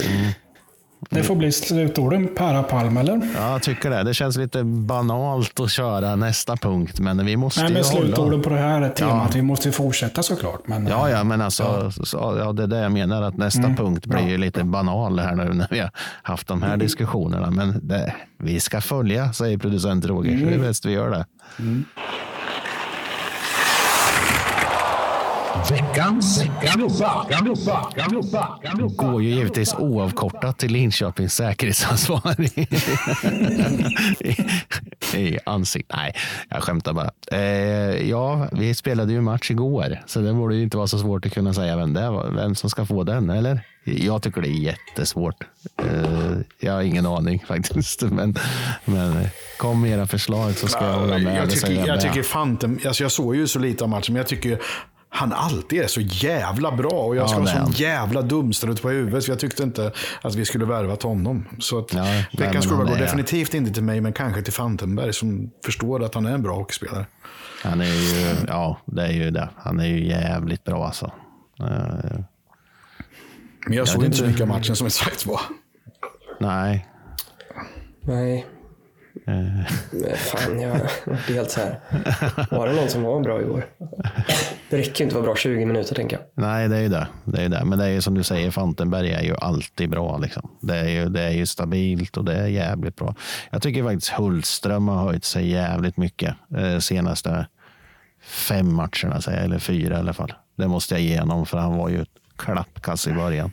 Det får bli slutorden, Para Palm, eller? ja, jag tycker det. Det känns lite banalt att köra nästa punkt, men vi måste Nej, ju men hålla. slutorden på det här temat. Vi måste ju fortsätta såklart. Men, Ja, ja, men alltså, så, ja, det är det jag menar, att nästa Mm. punkt blir ju lite banal här nu när vi har haft de här diskussionerna. Men det, vi ska följa, säger producent Roger, så det är bäst vi gör det. Veckans klubba, klubba, klubba, klubba. Går ju givetvis oavkortat till Linköpings säkerhetsansvarig. I, ansiktet. Nej, jag skämtar bara. Eh, ja, vi spelade ju match igår, så det borde ju inte vara så svårt att kunna säga vem det var, vem som ska få den, eller? Jag tycker det är jättesvårt. Eh, jag har ingen aning faktiskt, men, men kom med era förslag så ska jag hålla med. Jag eller tycker, jag tycker Fanten, alltså jag såg ju så lite av matchen, men jag tycker han alltid är så jävla bra och jag Ja, ska det vara är så han. jävla dumstrut på huvudet så jag tyckte inte att vi skulle värvat honom. Så att men veckans han går definitivt inte till mig, men kanske till Fantenberg som förstår att han är en bra hockeyspelare. Han är ju, ja, det är ju det. Han är ju jävligt bra alltså. Eh, Men jag Jag såg inte så mycket av matchen som sagt var. nej. Nej. Men fan, jag vart helt så här. Var det någon som var bra igår? Det räcker ju inte att vara bra 20 minuter, tänker jag. Nej, det är ju det. det, är det. Men det är ju som du säger, Fantenberg är ju alltid bra. Liksom. Det, är ju, det är ju stabilt och det är jävligt bra. Jag tycker faktiskt Hultström har höjt sig jävligt mycket eh, senaste fem matcherna, säger jag, eller fyra i alla fall. Det måste jag ge honom, för han var ju ett klappkass i början.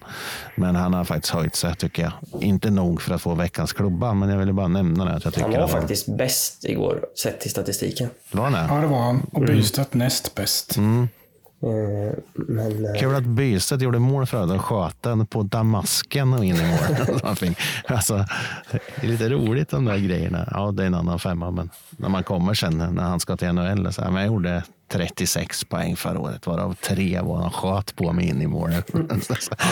Men han har faktiskt höjt sig, tycker jag. Inte nog för att få veckans klubba, men jag ville bara nämna det. Att jag tycker Han var att faktiskt bäst igår, sett till statistiken. Var han det? Ja, det var han. Och Bystedt näst bäst. Eh, Men eh, Kul att Bystedt gjorde mål för och sköt den på damasken och in i mål. Alltså, det är lite roligt de där grejerna. Ja, det är en annan femma, men när man kommer sen när han ska till NHL. Så här, men jag gjorde 36 poäng förra året, varav tre var han sköt på mig in i målet. Ja, det,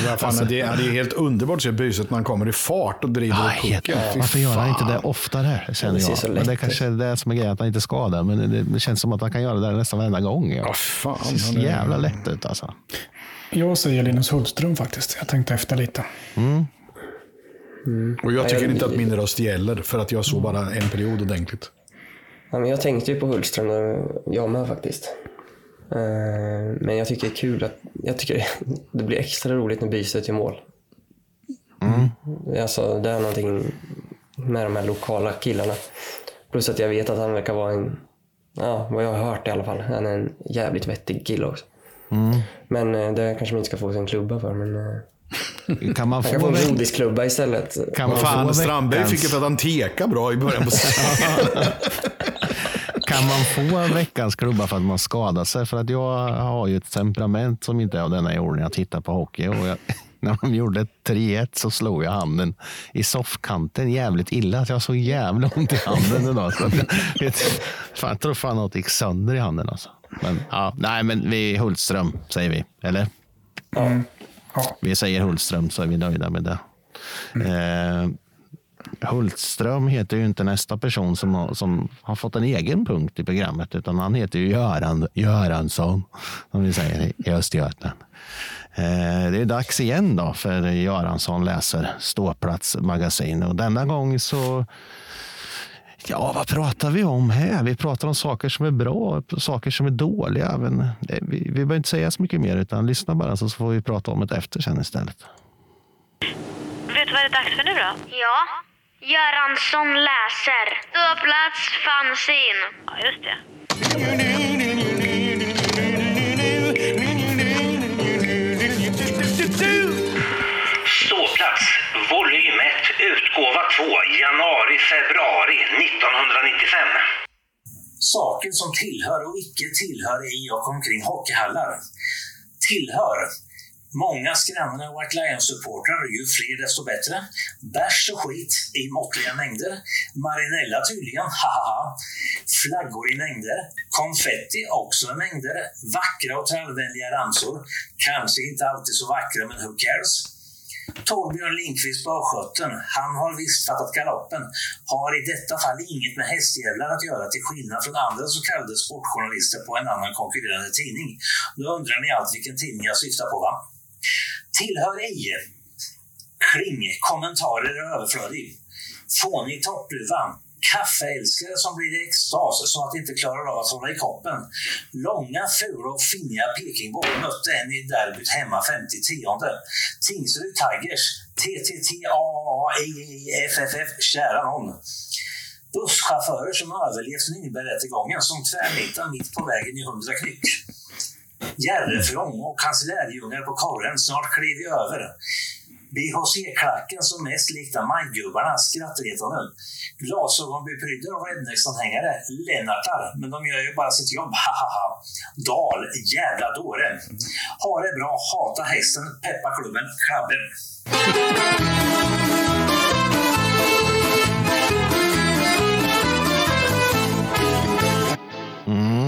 är fan, Alltså- det, är, det är helt underbart att se Byset när han kommer i fart och driver Ja, pucken. Varför gör han inte det oftare? Känner Det jag. Men lätt det kanske är det som är grejen, att han inte ska det. Men det, det känns som att han kan göra det där nästan varenda gång. Ja. Fan, det ser så jävla lätt ut alltså. Jag säger Linus Hultström faktiskt. Jag tänkte efter lite. Och jag tycker jag- inte att min röst gäller för att jag såg bara en period ordentligt. Ja, men jag tänkte ju på Hultström, jag med faktiskt. Eh, Men jag tycker det är kul att, jag tycker det blir extra roligt när Bystedt gör mål. Alltså, det är någonting med de här lokala killarna. Plus att jag vet att han verkar vara en, ja, vad jag har hört i alla fall, han är en jävligt vettig kille också. Men eh, det kanske man inte ska få sin klubba för. Men, eh, Kan man kan få en godisklubba istället. kan man Fan, få Strandberg fick ju för att han teka bra i början på säsongen. Kan man få veckans klubba för att man skadar sig? För att jag har ju ett temperament som inte är av denna jord när jag tittar på hockey. Och jag, när de gjorde 3-1 så slog jag handen i soffkanten jävligt illa. Att jag har så jävla ont i handen idag. Så att jag, vet, fan, jag tror fan något gick sönder i handen. Alltså. Men, ja, nej, men vi Hultström säger vi, eller? Ja. Vi säger Hultström så är vi nöjda med det. Eh, Hultström heter ju inte nästa person som har, som har fått en egen punkt i programmet, utan han heter ju Göran, Göransson, som vi säger i Östergötland. Eh, det är dags igen då för Göransson läser Ståplats magasin och denna gång så Ja, vad pratar vi om här? Vi pratar om saker som är bra och saker som är dåliga. Men vi, vi behöver inte säga så mycket mer, utan lyssna bara så får vi prata om det efter sen istället. Vet du vad det är dags för nu då? Ja. Göransson läser. Ståplats fanzin. Ja, just det. Ståplats, volym 1, utgåva 2, januari-februari 1995. Saker som tillhör och icke tillhör i och omkring hockeyhallar. Tillhör. Många skrämmande White Lions-supportrar, ju fler desto bättre. Bärs och skit i måttliga mängder. Marinella tydligen, haha. Flaggor i mängder. Konfetti också i mängder. Vackra och trallvänliga ramsor. Kanske inte alltid så vackra, men who cares? Torbjörn Lindqvist på östgöten, han har visst fattat galoppen. Har i detta fall inget med hästjävlar att göra till skillnad från andra så kallade sportjournalister på en annan konkurrerande tidning. Då undrar ni allt vilken tidning jag syftar på va? Tillhör ej. Kling, kommentarer är överflödig. Fånig toppluva. Kaffeälskare som blir i extas så att de inte klarar av att hålla i koppen. Långa, fula och finniga Pekingbor mötte en i derbyt hemma 50-10. Tingsryd Tigers. TTTAAIFFF. kära någon. Busschaufförer som överlevt Nürnbergrättegången som tvärnitar mitt på vägen i 100 knyck. Järrefrång och kanslerjungar på korren. Snart klev vi över. BHC-klacken som mest liknar majgubbarna, skrattretande. Glasögonbeprydda och rednecksanhängare, Lennartar, men de gör ju bara sitt jobb, hahaha. Dal, jävla dåre. Ha det bra, hata hästen, peppa klubben, Klabben.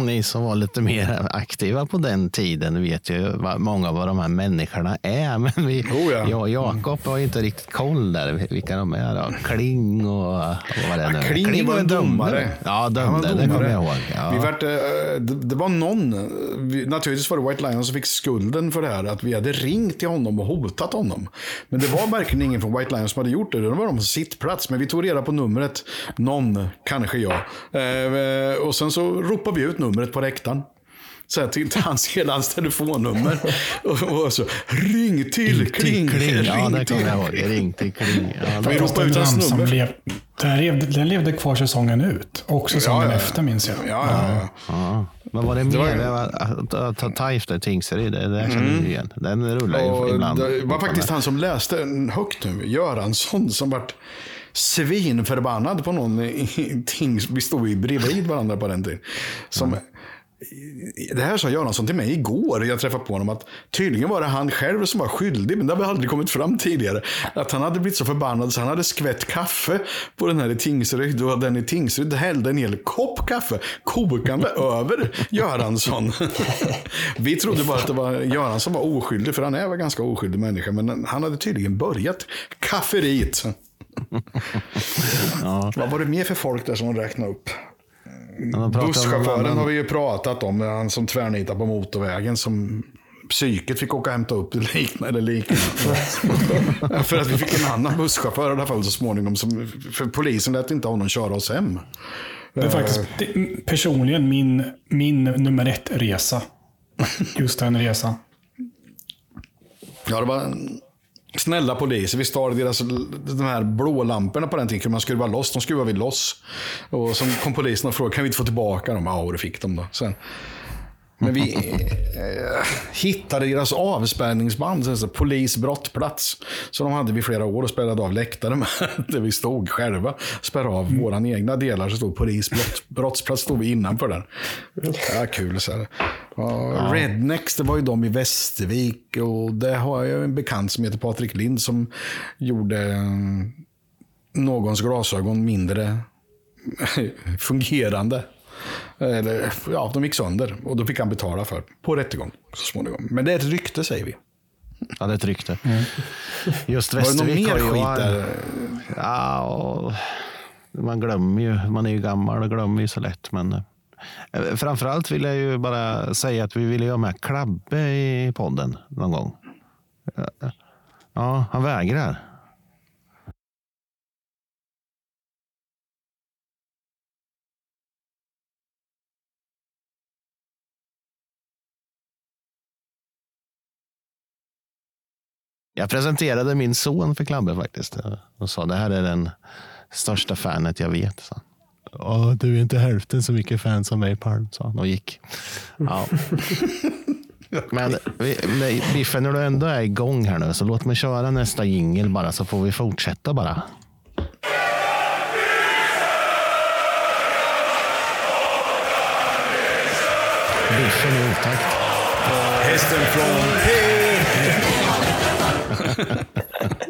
Ni som var lite mer aktiva på den tiden vet ju vad, många av vad de här människorna är. Men vi, Oh ja. jag och Jakob har ju inte riktigt koll där vilka de är. Då. Kling och vad var det nu? Kling var en domare. Ja, dömde. Det kommer jag ihåg. Ja. Vi vart, eh, det, var någon, vi, naturligtvis var det White Lion som fick skulden för det här, att vi hade ringt till honom och hotat honom. Men det var verkligen ingen från White Lion som hade gjort det, det var de på sittplats. Men vi tog reda på numret, någon, kanske jag. Eh, och sen så ropade vi ut numret på räktaren. Så till, till hans, hela hans telefonnummer. Och, och så, ring till Kling. Kling. Ja, ring det till kommer jag ihåg. Ring till Kling. Ja, Vi det- ropade ut hans nummer. blev, den, levde, den levde kvar säsongen ut. Och säsongen Ja, ja, efter minns jag. Ja, ja, ja. Ja. Men var det mer? Att- ta Tingsryd, det där känner Mm. vi igen. Den rullar ju Och ibland. det var faktiskt han som läste högt nu, Göransson, som vart svinförbannad på någon i- i tings... Vi stod ju bredvid varandra på den tiden. Som, Det här sa Göransson till mig igår, jag träffade på honom, att tydligen var det han själv som var skyldig, men det har vi aldrig kommit fram tidigare. Att han hade blivit så förbannad så han hade skvätt kaffe på den här i Tingsryd och den i Tingsryd hällde en hel kopp kaffe kokande över Göransson. Vi trodde bara att det var Göransson var oskyldig, för han är väl ganska oskyldig människa, men han hade tydligen börjat kafferiet. Vad var det mer för folk där som hon räknade upp? om Busschauffören har vi ju pratat om, han som tvärnitar på motorvägen som psyket fick åka och hämta upp liknande, eller liknande. för att vi fick en annan busschaufför i alla fall så småningom. Som, för polisen lät inte honom köra oss hem. Det är faktiskt det, personligen min, min nummer ett-resa. Just den resan. Ja, det var snälla poliser. Vi stal deras, de här blå lamporna på den tiden. kunde Man skruva loss. De skruvade vi loss. Och så kom polisen och frågade, kan vi inte få tillbaka dem? Ja, och det fick de då. Sen, men vi eh, hittade deras avspärrningsband, alltså polis brottplats. Så de hade vi flera år och spärrade av läktare med, där vi stod själva. Spärrade av våra egna delar, så stod polis brott, brottsplats, stod vi innanför den. Ja, kul. Så här. Ja, Rednecks, det var ju de i Västervik. Och där har jag en bekant som heter Patrik Lind som gjorde eh, någons glasögon mindre fungerande. Eller, ja, de gick sönder och då fick han betala för på rättegång så småningom. Men det är ett rykte säger vi. Ja, det är ett rykte. Just Var det någon Västervik mer har ju skit där? Ja, och man glömmer ju. Man är ju gammal och glömmer ju så lätt. Men eh, framförallt vill jag ju bara säga att vi ville ju ha med Klabbe i podden någon gång. Ja, han vägrar. Jag presenterade min son för Klabbe faktiskt. Och sa det här är den största fanet jag vet. han. Ja, du är inte hälften så mycket fan som mig Palm, sa han och gick. Ja. Men Biffen, när du ändå är igång här nu, så låt mig köra nästa jingel bara så får vi fortsätta bara. Biffen i otakt. Hästen från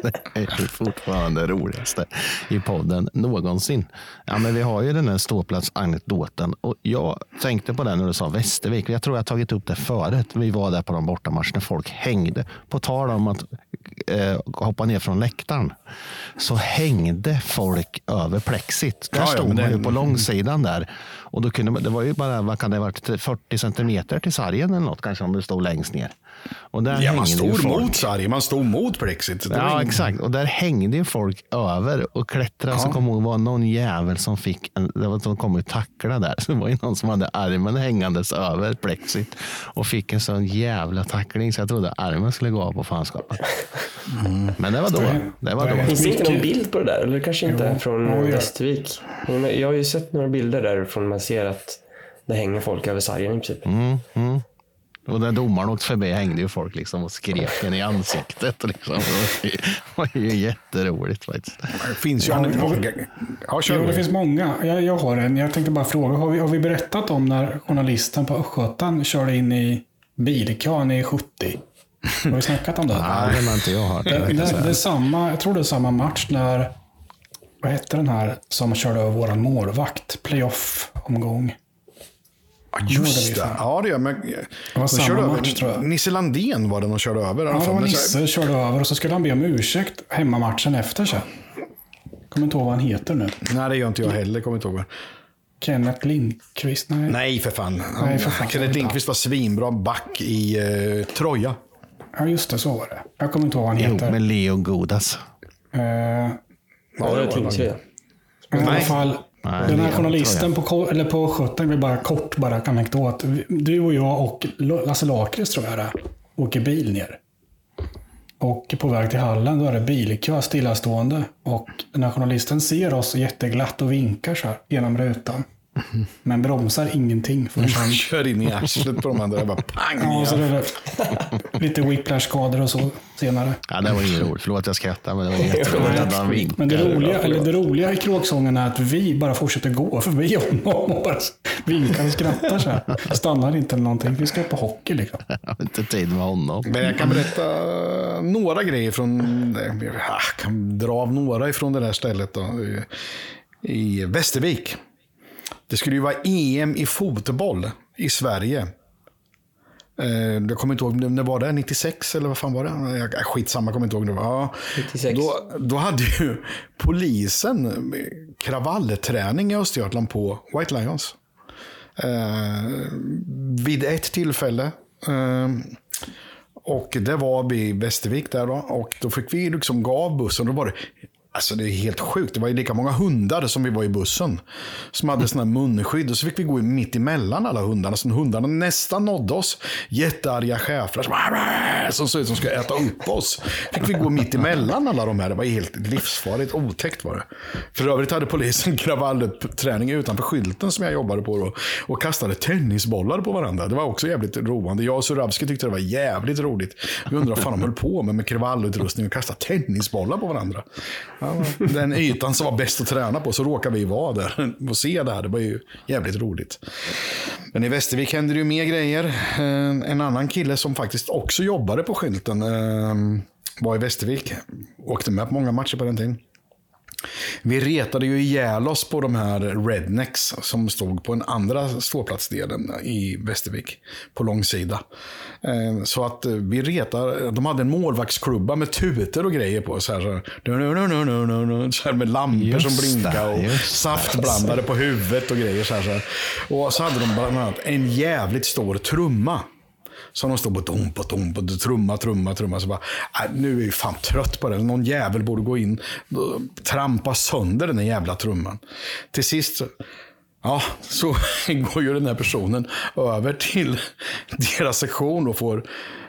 Det är ju fortfarande det roligaste i podden någonsin. Ja, men vi har ju den här ståplatsanekdoten och jag tänkte på den när du sa Västervik. Jag tror jag tagit upp det förut. Vi var där på de bortamatch när folk hängde. På tal om att eh, hoppa ner från läktaren så hängde folk över plexit. Där Ja, ja, stod men man ju på långsidan där. Och då kunde man, det var ju bara, vad kan det varit, 40 centimeter till sargen eller något kanske om du stod längst ner. Och där Ja, man stod folk. mot sargen, man stod mot plexit. Ja, ingen- exakt. Och där hängde ju folk över och klättrade. Så kom ihåg, det var någon jävel som fick en, det var, som kom och tackla där. Så det var ju någon som hade armen hängandes över plexit och fick en sån jävla tackling så jag trodde armen skulle gå av på fanskapet. Men det var då. Det var då. Finns det inte någon bild på det där? Eller kanske inte Jo, från ja. Västervik? Jag har ju sett några bilder därifrån man ser att det hänger folk över sargen i princip. Mm, mm. Och när domaren åkte förbi hängde ju folk liksom och skrek den i ansiktet. Liksom. Det var ju jätteroligt faktiskt. Det finns ju Ja. Ja, Jo, det finns många. Jag, jag har en. Jag tänkte bara fråga. Har vi, har vi berättat om när journalisten på Östgötan körde in i bilkön i 70? Har vi snackat om det? Nej, det har inte jag hört. Det, Det, det, det är samma, jag tror det är samma match när, vad hette den här som körde över våran målvakt? Playoff-omgång. Ja, just det. Ja, det gör men, var de samma körde över- match, tror jag. Nisse Landén var den de körde över. Ja, det var Nisse körde över och så skulle han be om ursäkt hemmamatchen efter sen. Kommer inte ihåg vad han heter nu. Nej, det gör inte jag heller. Kommer inte ihåg. vad. Kenneth Lindqvist? Nej. Nej, för fan. Nej, för fan. Kenneth Lindqvist var svinbra back i uh, Troja. Ja, just det. Så var det. Jag kommer inte ihåg vad han heter. med Leo Godas. Eh, Ja, det är Tingsryd. Men i alla Nej. fall, Nej, den här är journalisten på, eller på 17 vill bara kort bara anekdot. Du och jag och Lasse Lakrits tror jag det åker bil ner. Och på väg till hallen då är det bilkö stillastående. Och den här journalisten ser oss jätteglatt och vinkar så här genom rutan. Men bromsar ingenting förrän han... Kör in i arslet på de andra. Bara pang! Ja, så det är lite whiplash-skador och så senare. Ja, det var inget roligt. Förlåt jag skrattar, men det var jätteroligt att. Men det roliga, eller det roliga i kråksången är att vi bara fortsätter gå förbi honom och bara vinkar och skrattar så här. Stannar inte eller någonting. Vi ska på hockey liksom. Jag har inte tid med honom. Men jag kan berätta några grejer från... Jag kan dra av några ifrån det där stället. Då. I Västervik. Det skulle ju vara EM i fotboll i Sverige. Eh, Jag kommer inte ihåg, när var det? 96 eller vad fan var det? Jag- Skitsamma, jag kommer inte ihåg. Det. Ja. 96. Då, då hade ju polisen kravallträning i Östergötland på White Lions. Eh, vid ett tillfälle. Eh, och det var vid Västervik där då. Och då fick vi liksom gå av bussen. Då var det, alltså det är helt sjukt. Det var ju lika många hundar som vi var i bussen. Som hade sådana munskydd. Och så fick vi gå mitt emellan alla hundarna. Så hundarna nästan nådde oss. Jättearga schäfrar som, som såg ut som skulle äta upp oss. Fick vi gå mitt emellan alla de här. Det var helt livsfarligt. Otäckt var det. För övrigt hade polisen kravallträning utanför skylten som jag jobbade på. Då, och kastade tennisbollar på varandra. Det var också jävligt roande. Jag och Surabski tyckte det var jävligt roligt. Vi undrade vad fan de höll på med med kravallutrustning och kasta tennisbollar på varandra. Den ytan som var bäst att träna på, så råkade vi vara där och se det här. Det var ju jävligt roligt. Men i Västervik hände det ju mer grejer. Eh, en annan kille som faktiskt också jobbade på skylten eh, var i Västervik. Åkte med på många matcher på den tiden. Vi retade ju ihjäl oss på de här rednecks som stod på den andra ståplatsdelen i Västervik. På långsida. Eh, Så att eh, vi retar, de hade en målvaktsklubba med tutor och grejer på. Så här, så här, så här med lampor Just som blinkade och saftblandare på huvudet och grejer. Så här, så här. Och så hade de bland annat en jävligt stor trumma. Så de står på dom på dom på trumma, trumma, trumma. Så bara, äh, nu är jag fan trött på det. Någon jävel borde gå in och trampa sönder den där jävla trumman. Till sist, så- ja, så går ju den här personen över till deras sektion och får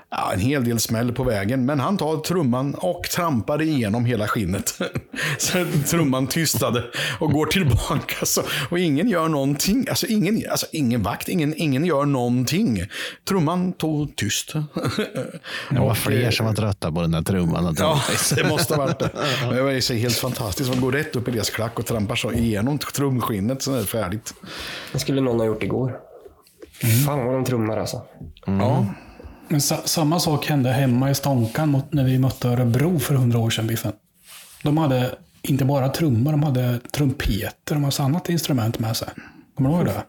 ja, en hel del smäll på vägen. Men han tar trumman och trampar igenom hela skinnet. Så trumman tystade och går tillbaka. Så, och ingen gör någonting. Alltså ingen, alltså ingen vakt, ingen, ingen gör någonting. Trumman tog tyst. Det var fler eh, som var trötta på den där trumman. Ja, det måste ha varit det. Men det var helt fantastiskt. Man går rätt upp i deras klack och trampar så igenom trumskinnet så är det färdigt. Det skulle någon ha gjort igår. Fan vad de trummar alltså. Ja. Men sa, samma sak hände hemma i Stånkan mot, när vi mötte Örebro för hundra år sedan, Biffen. De hade inte bara trummor, de hade trumpeter och massa annat instrument med sig. Kommer du ihåg det?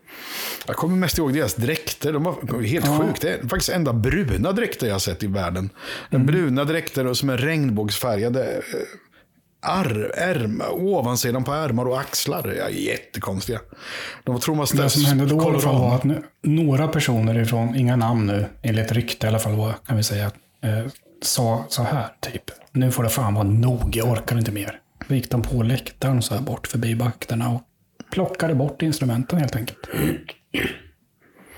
Jag kommer mest ihåg deras dräkter. De var helt Ja. sjukt. Det är faktiskt enda bruna dräkter jag har sett i världen. Mm. Bruna dräkter och som är regnbågsfärgade. Eh, Ar, ärm, ovansidan på ärmar och axlar. Ja, jättekonstiga. De tror man Det som hände då var att nu, några personer ifrån, inga namn nu, enligt rykte i alla fall var, kan vi säga, eh, sa så här typ. Nu får det fan vara nog, jag orkar inte mer. Då gick de på läktaren så här bort förbi vakterna och plockade bort instrumenten helt enkelt.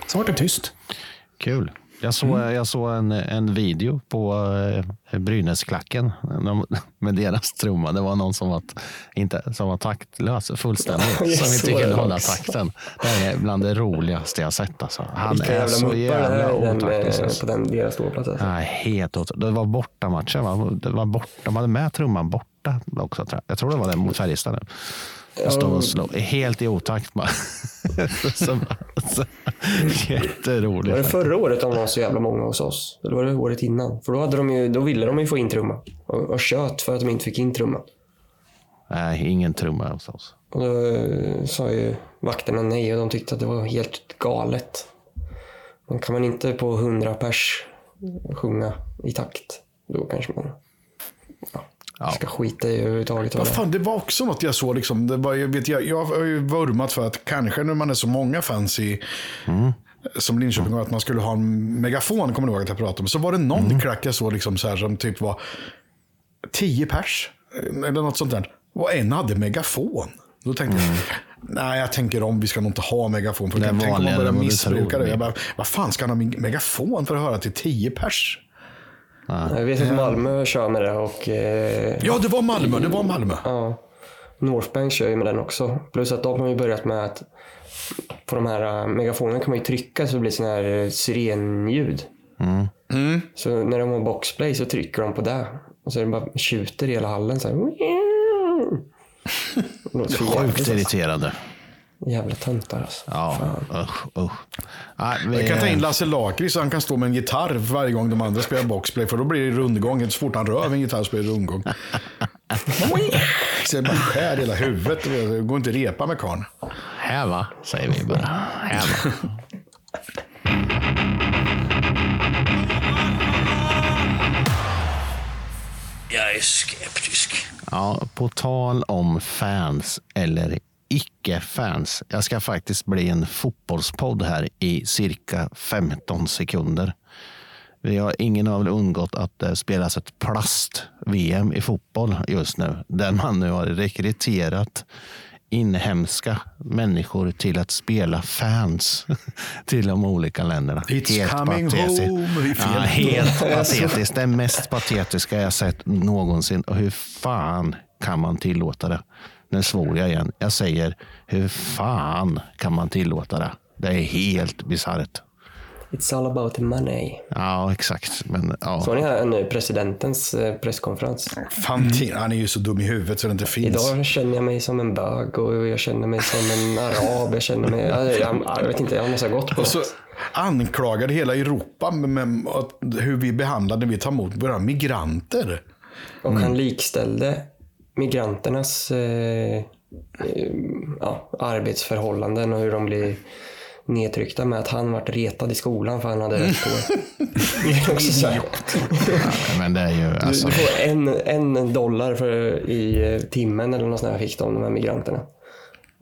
Så var det tyst. Kul. Jag såg, Mm. jag såg en, en video på eh, Brynäsklacken de- med deras trumma. Det var någon som var, inte, som var taktlös fullständigt. Jag som inte kunde hålla takten. Det är bland det roligaste jag sett. Alltså. Han Vilka är så jävla otaktisk. eh, Alltså. på den, deras ståplats. Alltså. Ja, helt åt. Det var borta matchen. Va? Det var borta. De hade med trumman borta också. Tror jag. jag tror det var den mot Färjestad. Jag stod och slog, helt i otakt. bara. så, så, jätteroligt. Var det förra året de var så jävla många hos oss? Eller var det året innan? För då, hade de ju, då ville de ju få in trumman. Och, och tjöt för att de inte fick in trumman. Nej, ingen trumma hos oss. Och då eh, sa ju vakterna nej och de tyckte att det var helt galet. Men kan man inte på 100 pers sjunga i takt, då kanske man ja, ska skita i överhuvudtaget. vad fan, det var också något jag såg. Liksom. Det var, jag, vet, jag, jag har ju vurmat för att kanske när man är så många fans i, som Linköping, att man skulle ha en megafon, kommer du ihåg att jag pratade om. Så var det någon klack jag såg liksom så här, som typ var 10 pers, eller något sånt där. Och en hade megafon. Då tänkte jag, nej jag tänker om, vi ska nog inte ha megafon. För Det är tänk om man börjar missbruka det. Jag bara, vad fan ska han ha meg- megafon för att höra till 10 pers? Jag vet att Malmö kör med det och... Eh, Ja, det var Malmö, det var Malmö. Ja. Northbank kör ju med den också. Plus att de har ju börjat med att på de här äh, megafonerna kan man ju trycka så det blir sån här äh, sirenljud. Så när de har boxplay så trycker de på det. Och så är det bara tjuter i hela hallen. Så här. Det låter så jävligt, Sjukt irriterande. Jävla töntar alltså. Ja, usch, usch. Nej, vi- Jag kan ta in Lasse Lakrits så han kan stå med en gitarr varje gång de andra spelar boxplay. För då blir det rundgång. Så fort han rör vid en gitarr så blir det rundgång. så bara skär hela huvudet. Det går inte att repa med karln. Här va, säger vi bara. Här va. Jag är skeptisk. Ja, på tal om fans eller icke-fans. Jag ska faktiskt bli en fotbollspodd här i cirka 15 sekunder. Vi har ingen har väl undgått att det spelas ett plast-VM i fotboll just nu. Där man nu har rekryterat inhemska människor till att spela fans till de olika länderna. It's coming home. Vi är fel. Ja, helt patetiskt. Det mest patetiska jag sett någonsin. Och hur fan kan man tillåta det? Nu svor jag igen. Jag säger, hur fan kan man tillåta det? Det är helt bisarrt. It's all about the money. Ja, exakt. Men, ja. Såg ni här nu presidentens eh, presskonferens? Fantin, han är ju så dum i huvudet så det inte finns. Idag känner jag mig som en bög och jag känner mig som en arab. Jag känner mig... Jag, jag, jag vet inte, jag måste ha gått på Och så något. anklagade hela Europa med, hur vi behandlar när vi tar emot våra migranter. Och Mm. han likställde migranternas eh, eh, ja, arbetsförhållanden och hur de blir nedtryckta med att han vart retad i skolan för han hade rött hår. Det. Men det är ju... Du, Alltså, du får en, en dollar för, i eh, timmen eller något sånt här fick de, de här migranterna.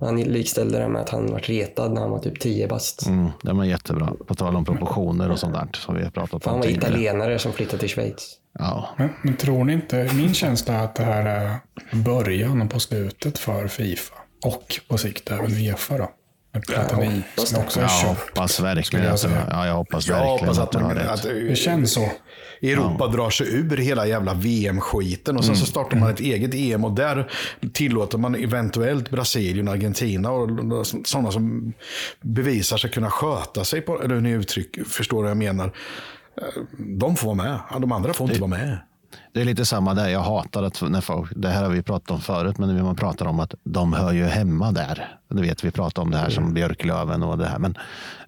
Han likställde det med att han vart retad när han var typ 10 bast. mm, de är jättebra. På tal om proportioner och sånt där som vi har pratat För han om var tidigare. italienare som flyttade till Schweiz. Ja. Men, men tror ni inte, min känsla är att det här är början på slutet för Fifa. Och på sikt även Uefa då. Platini som också är Jag hoppas verkligen jag ja, jag hoppas Jag verkligen hoppas att att, man, att Det känns så. Europa drar sig ur hela jävla VM-skiten och sen så startar man ett eget EM och där tillåter man eventuellt Brasilien, Argentina och sådana som bevisar sig kunna sköta sig, på, eller hur ni uttryck, förstår vad jag menar. De får vara med, de andra får inte vara med. Det är lite samma där. Jag hatar att när folk, det här har vi pratat om förut, men när man pratar om att de hör ju hemma där. Du vet, vi pratar om det här som Björklöven och det här. Men,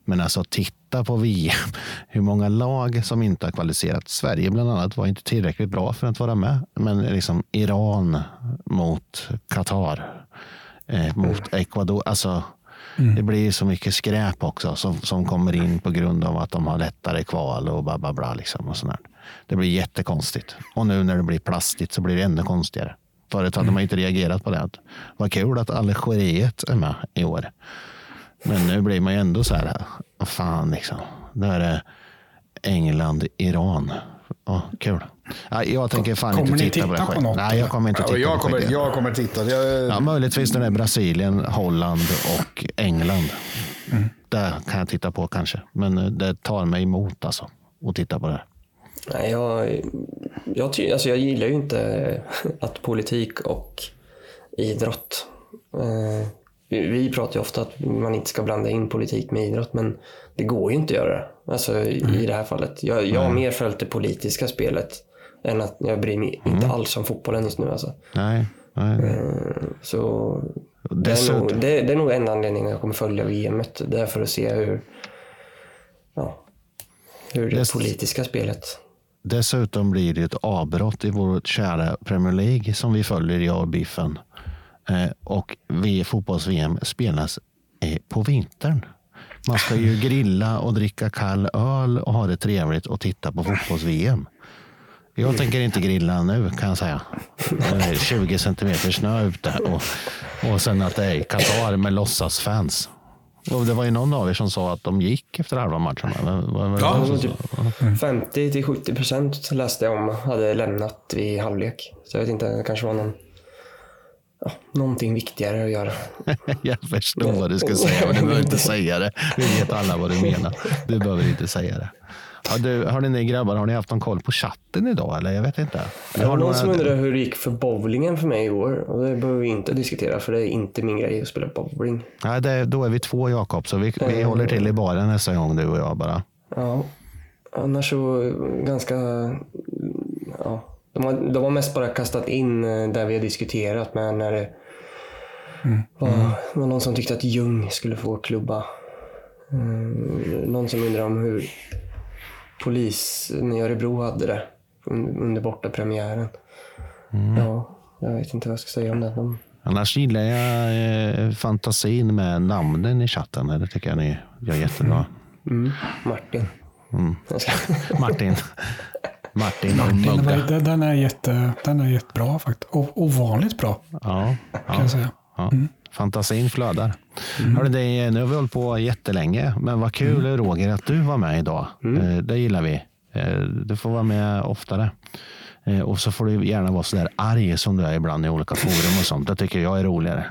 men alltså titta på VM. Hur många lag som inte har kvalificerat. Sverige bland annat var inte tillräckligt bra för att vara med. Men liksom Iran mot Qatar. Eh, mot Ecuador. Alltså, Det blir så mycket skräp också som, som kommer in på grund av att de har lättare kval och bla bla bla. Liksom och sånt där. Det blir jättekonstigt. Och nu när det blir plastigt så blir det ännu konstigare. Förut hade man inte reagerat på det. Att, vad kul att Algeriet är med i år. Men nu blir man ju ändå så här, fan liksom. Nu är det England, Iran. Ja, kul. Ja, jag tänker fan Kommer inte ni titta på det titta på något, Nej, jag kommer inte Ja, titta jag, på kommer, skit. jag kommer titta. Jag, Ja, möjligtvis när det är Brasilien, Holland och England. Mm. Det kan jag titta på kanske. Men eh, det tar mig emot alltså. och titta på det? Nej, jag, jag, ty, alltså jag gillar ju inte att politik och idrott... Eh, vi, vi pratar ju ofta att man inte ska blanda in politik med idrott, men det går ju inte att göra det. Alltså, i, i det här fallet. Jag, jag har mer följt det politiska spelet än att jag bryr mig inte alls om fotbollen just nu. Alltså. Nej. nej. Eh, så det är, nog, det, det är nog en anledning jag kommer följa VMet. Det är för att se hur, ja, hur det Dess- politiska spelet Dessutom blir det ett avbrott i vårt kära Premier League som vi följer, jag och Biffen. Eh, och fotbolls-VM spelas eh, på vintern. Man ska ju grilla och dricka kall öl och ha det trevligt och titta på fotbolls-VM. Jag tänker inte grilla nu kan jag säga. Det är 20 centimeter snö ute och, och sen att det är Qatar med låtsasfans. Och det var ju någon av er som sa att de gick efter halva matchen. Ja, typ sa? 50 till 70 procent läste jag om hade lämnat vid halvlek. Så jag vet inte, det kanske var någon, ja, någonting viktigare att göra. Jag förstår vad du ska säga, men du behöver inte säga det. Vi vet alla vad du menar. Du behöver inte säga det. Ja, du, hörni, ni grabbar, har ni haft någon koll på chatten idag? Eller jag vet inte. Var har någon några- som undrade hur det gick för bowlingen för mig i år. Och det behöver vi inte diskutera för det är inte min grej att spela bowling. Nej, det, då är vi två Jakob, så vi, vi Eh. håller till i baren nästa gång du och jag bara. Ja, annars så ganska... Ja, de, har, de har mest bara kastat in eh, där vi har diskuterat med när det var, var någon som tyckte att Ljung skulle få klubba. Mm, någon som undrar om hur polisen i Örebro hade det un- under bortapremiären. Ja, jag vet inte vad jag ska säga om det. De, Annars gillar jag eh, fantasin med namnen i chatten. Det tycker jag ni gör jättebra. mm, Martin. Mm. Martin. Martin och Den Mugga. är, den- den är, jätte, den är jättebra faktiskt. Och ovanligt bra. Ja, Kan jag säga. Ja. Fantasin flödar. Hörru, det, nu har vi hållit på jättelänge, men vad kul Roger att du var med idag. Eh, Det gillar vi. Eh, Du får vara med oftare. Eh, Och så får du gärna vara så där arg som du är ibland i olika forum och sånt. Det tycker jag är roligare.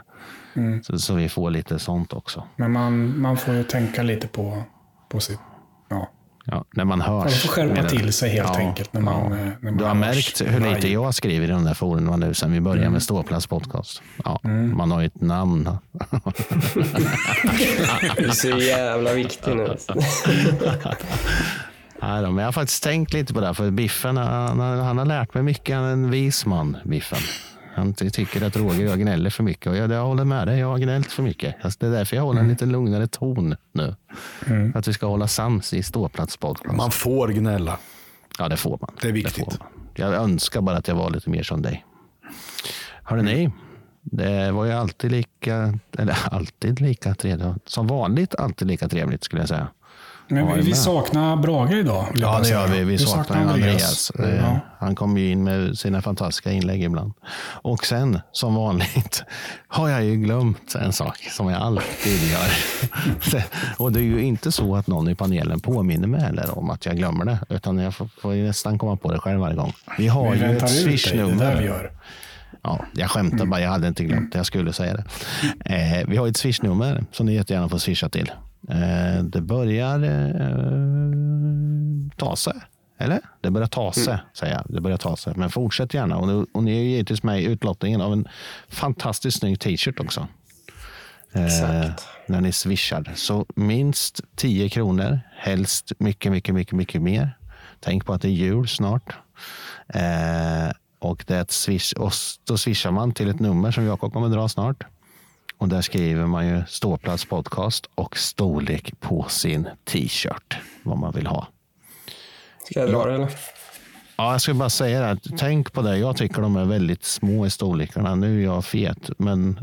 Mm. Så, så vi får lite sånt också. Men man, man får ju tänka lite på, på sitt... Ja. Ja, när man hörs. Man får skärpa till sig helt enkelt när man, eh, när man du har hörs märkt hur lite varje- jag skriver i de där forumen nu sen vi började med Ståplats podcast. Ja, Man har ju ett namn. Du är så jävla viktig nu. Nej då, men jag har faktiskt tänkt lite på det, här, för Biffen han, han, han har lärt mig mycket. Han är en vis man, Biffen. Han ty- tycker att Roger och jag gnäller för mycket och jag, jag håller med dig, jag har gnällt för mycket. Alltså, det är därför jag håller en lite lugnare ton nu. Att vi ska hålla sams i Ståplats podcast. Man får gnälla. Ja, det får man. Det är viktigt. man. Jag önskar bara att jag var lite mer som dig. Hörde ni? Det var ju alltid lika, eller alltid lika trevligt. Som vanligt alltid lika trevligt skulle jag säga. Men vi, vi saknar Brage idag. Ja, det gör säga. vi. Vi saknar ju Andreas. Eh, Ja. Han kommer ju in med sina fantastiska inlägg ibland. Och sen, som vanligt, har jag ju glömt en sak som jag alltid gör. Och det är ju inte så att någon i panelen påminner mig heller om att jag glömmer det. Utan jag får, får nästan komma på det själv varje gång. Vi har Vi ju ett vi swishnummer. Ja, jag skämtar bara, jag hade inte glömt det. Jag skulle säga det. Eh, vi har ett swishnummer som ni jättegärna får swisha till. Eh, det börjar eh, ta sig. Eller? Det börjar ta sig, säger jag. Det börjar ta sig. Men fortsätt gärna. Och, och ni är ju givetvis med i utlottningen av en fantastiskt snygg t-shirt också. Eh, när ni swishar. Så minst 10 kronor. Helst mycket, mycket, mycket, mycket mer. Tänk på att det är jul snart. Eh, och det är swish, och då swishar man till ett nummer som Jakob kommer dra snart. Och där skriver man ju ståplats podcast och storlek på sin t-shirt. Vad man vill ha. Ska jag dra det eller? Ja, jag ska bara säga det. här. Tänk på det. Jag tycker de är väldigt små i storlekarna. Nu är jag fet, men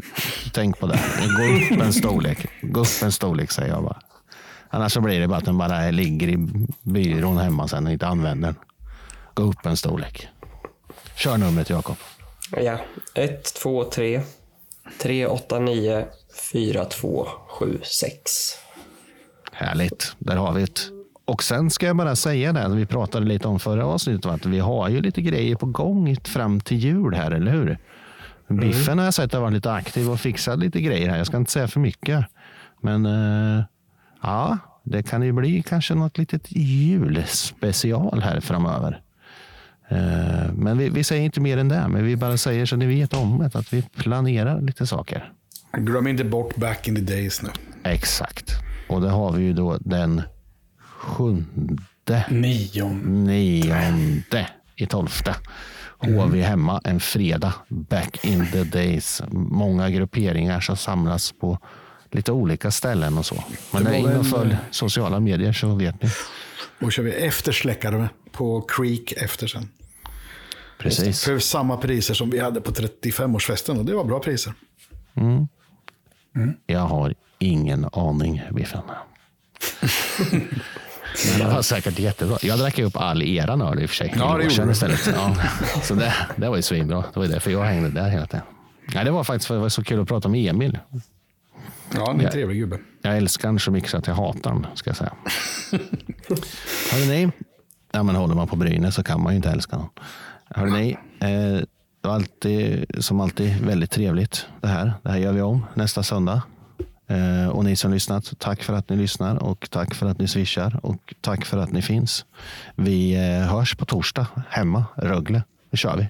tänk på det. Gå upp en storlek. Gå upp en storlek säger jag bara. Annars så blir det bara att den bara ligger i byrån hemma sen och inte använder den. Gå upp en storlek. Kör numret Jakob. Ja, 1, 2, 3, 3, 8, 9, 4, 2, 7, 6. Härligt. Där har vi det. Och sen ska jag bara säga det, vi pratade lite om förra avsnittet, att vi har ju lite grejer på gång fram till jul här, eller hur? Biffen har jag sett har varit lite aktiv och fixat lite grejer här. Jag ska inte säga för mycket. Men eh, ja, det kan ju bli kanske något litet julspecial här framöver. Eh, Men vi, vi säger inte mer än det, men vi bara säger så ni vet om det, att vi planerar lite saker. Glöm inte bort back in the days nu. Exakt. Och det har vi ju då den sjunde. Nionde. Nionde i tolfte. HV hemma en fredag. Back in the days. Många grupperingar som samlas på lite olika ställen och så. Men Det det är in och följ sociala medier så vet ni. Då kör vi eftersläckare på Creek efter sen. Precis. För samma priser som vi hade på 35-årsfesten och det var bra priser. Mm. Jag har ingen aning, Biffen. Men det var säkert jättebra. Jag drack ju upp all eran öl i och för sig. Ja, det gjorde istället. Ja. Så det, det var ju svinbra. Det var ju därför jag hängde där hela tiden. Ja, det var faktiskt för det var så kul att prata med Emil. Ja, han är en trevlig gubbe. Jag älskar honom så mycket så att jag hatar honom, ska jag säga. Hörde ni? Ja, men håller man på Brynäs så kan man ju inte älska honom. Hörde ni? Eh, det var alltid, som alltid väldigt trevligt det här. Det här gör vi om nästa söndag. Eh, och ni som lyssnat, tack för att ni lyssnar och tack för att ni swishar och tack för att ni finns. Vi eh, hörs på torsdag hemma, Rögle. Nu kör vi.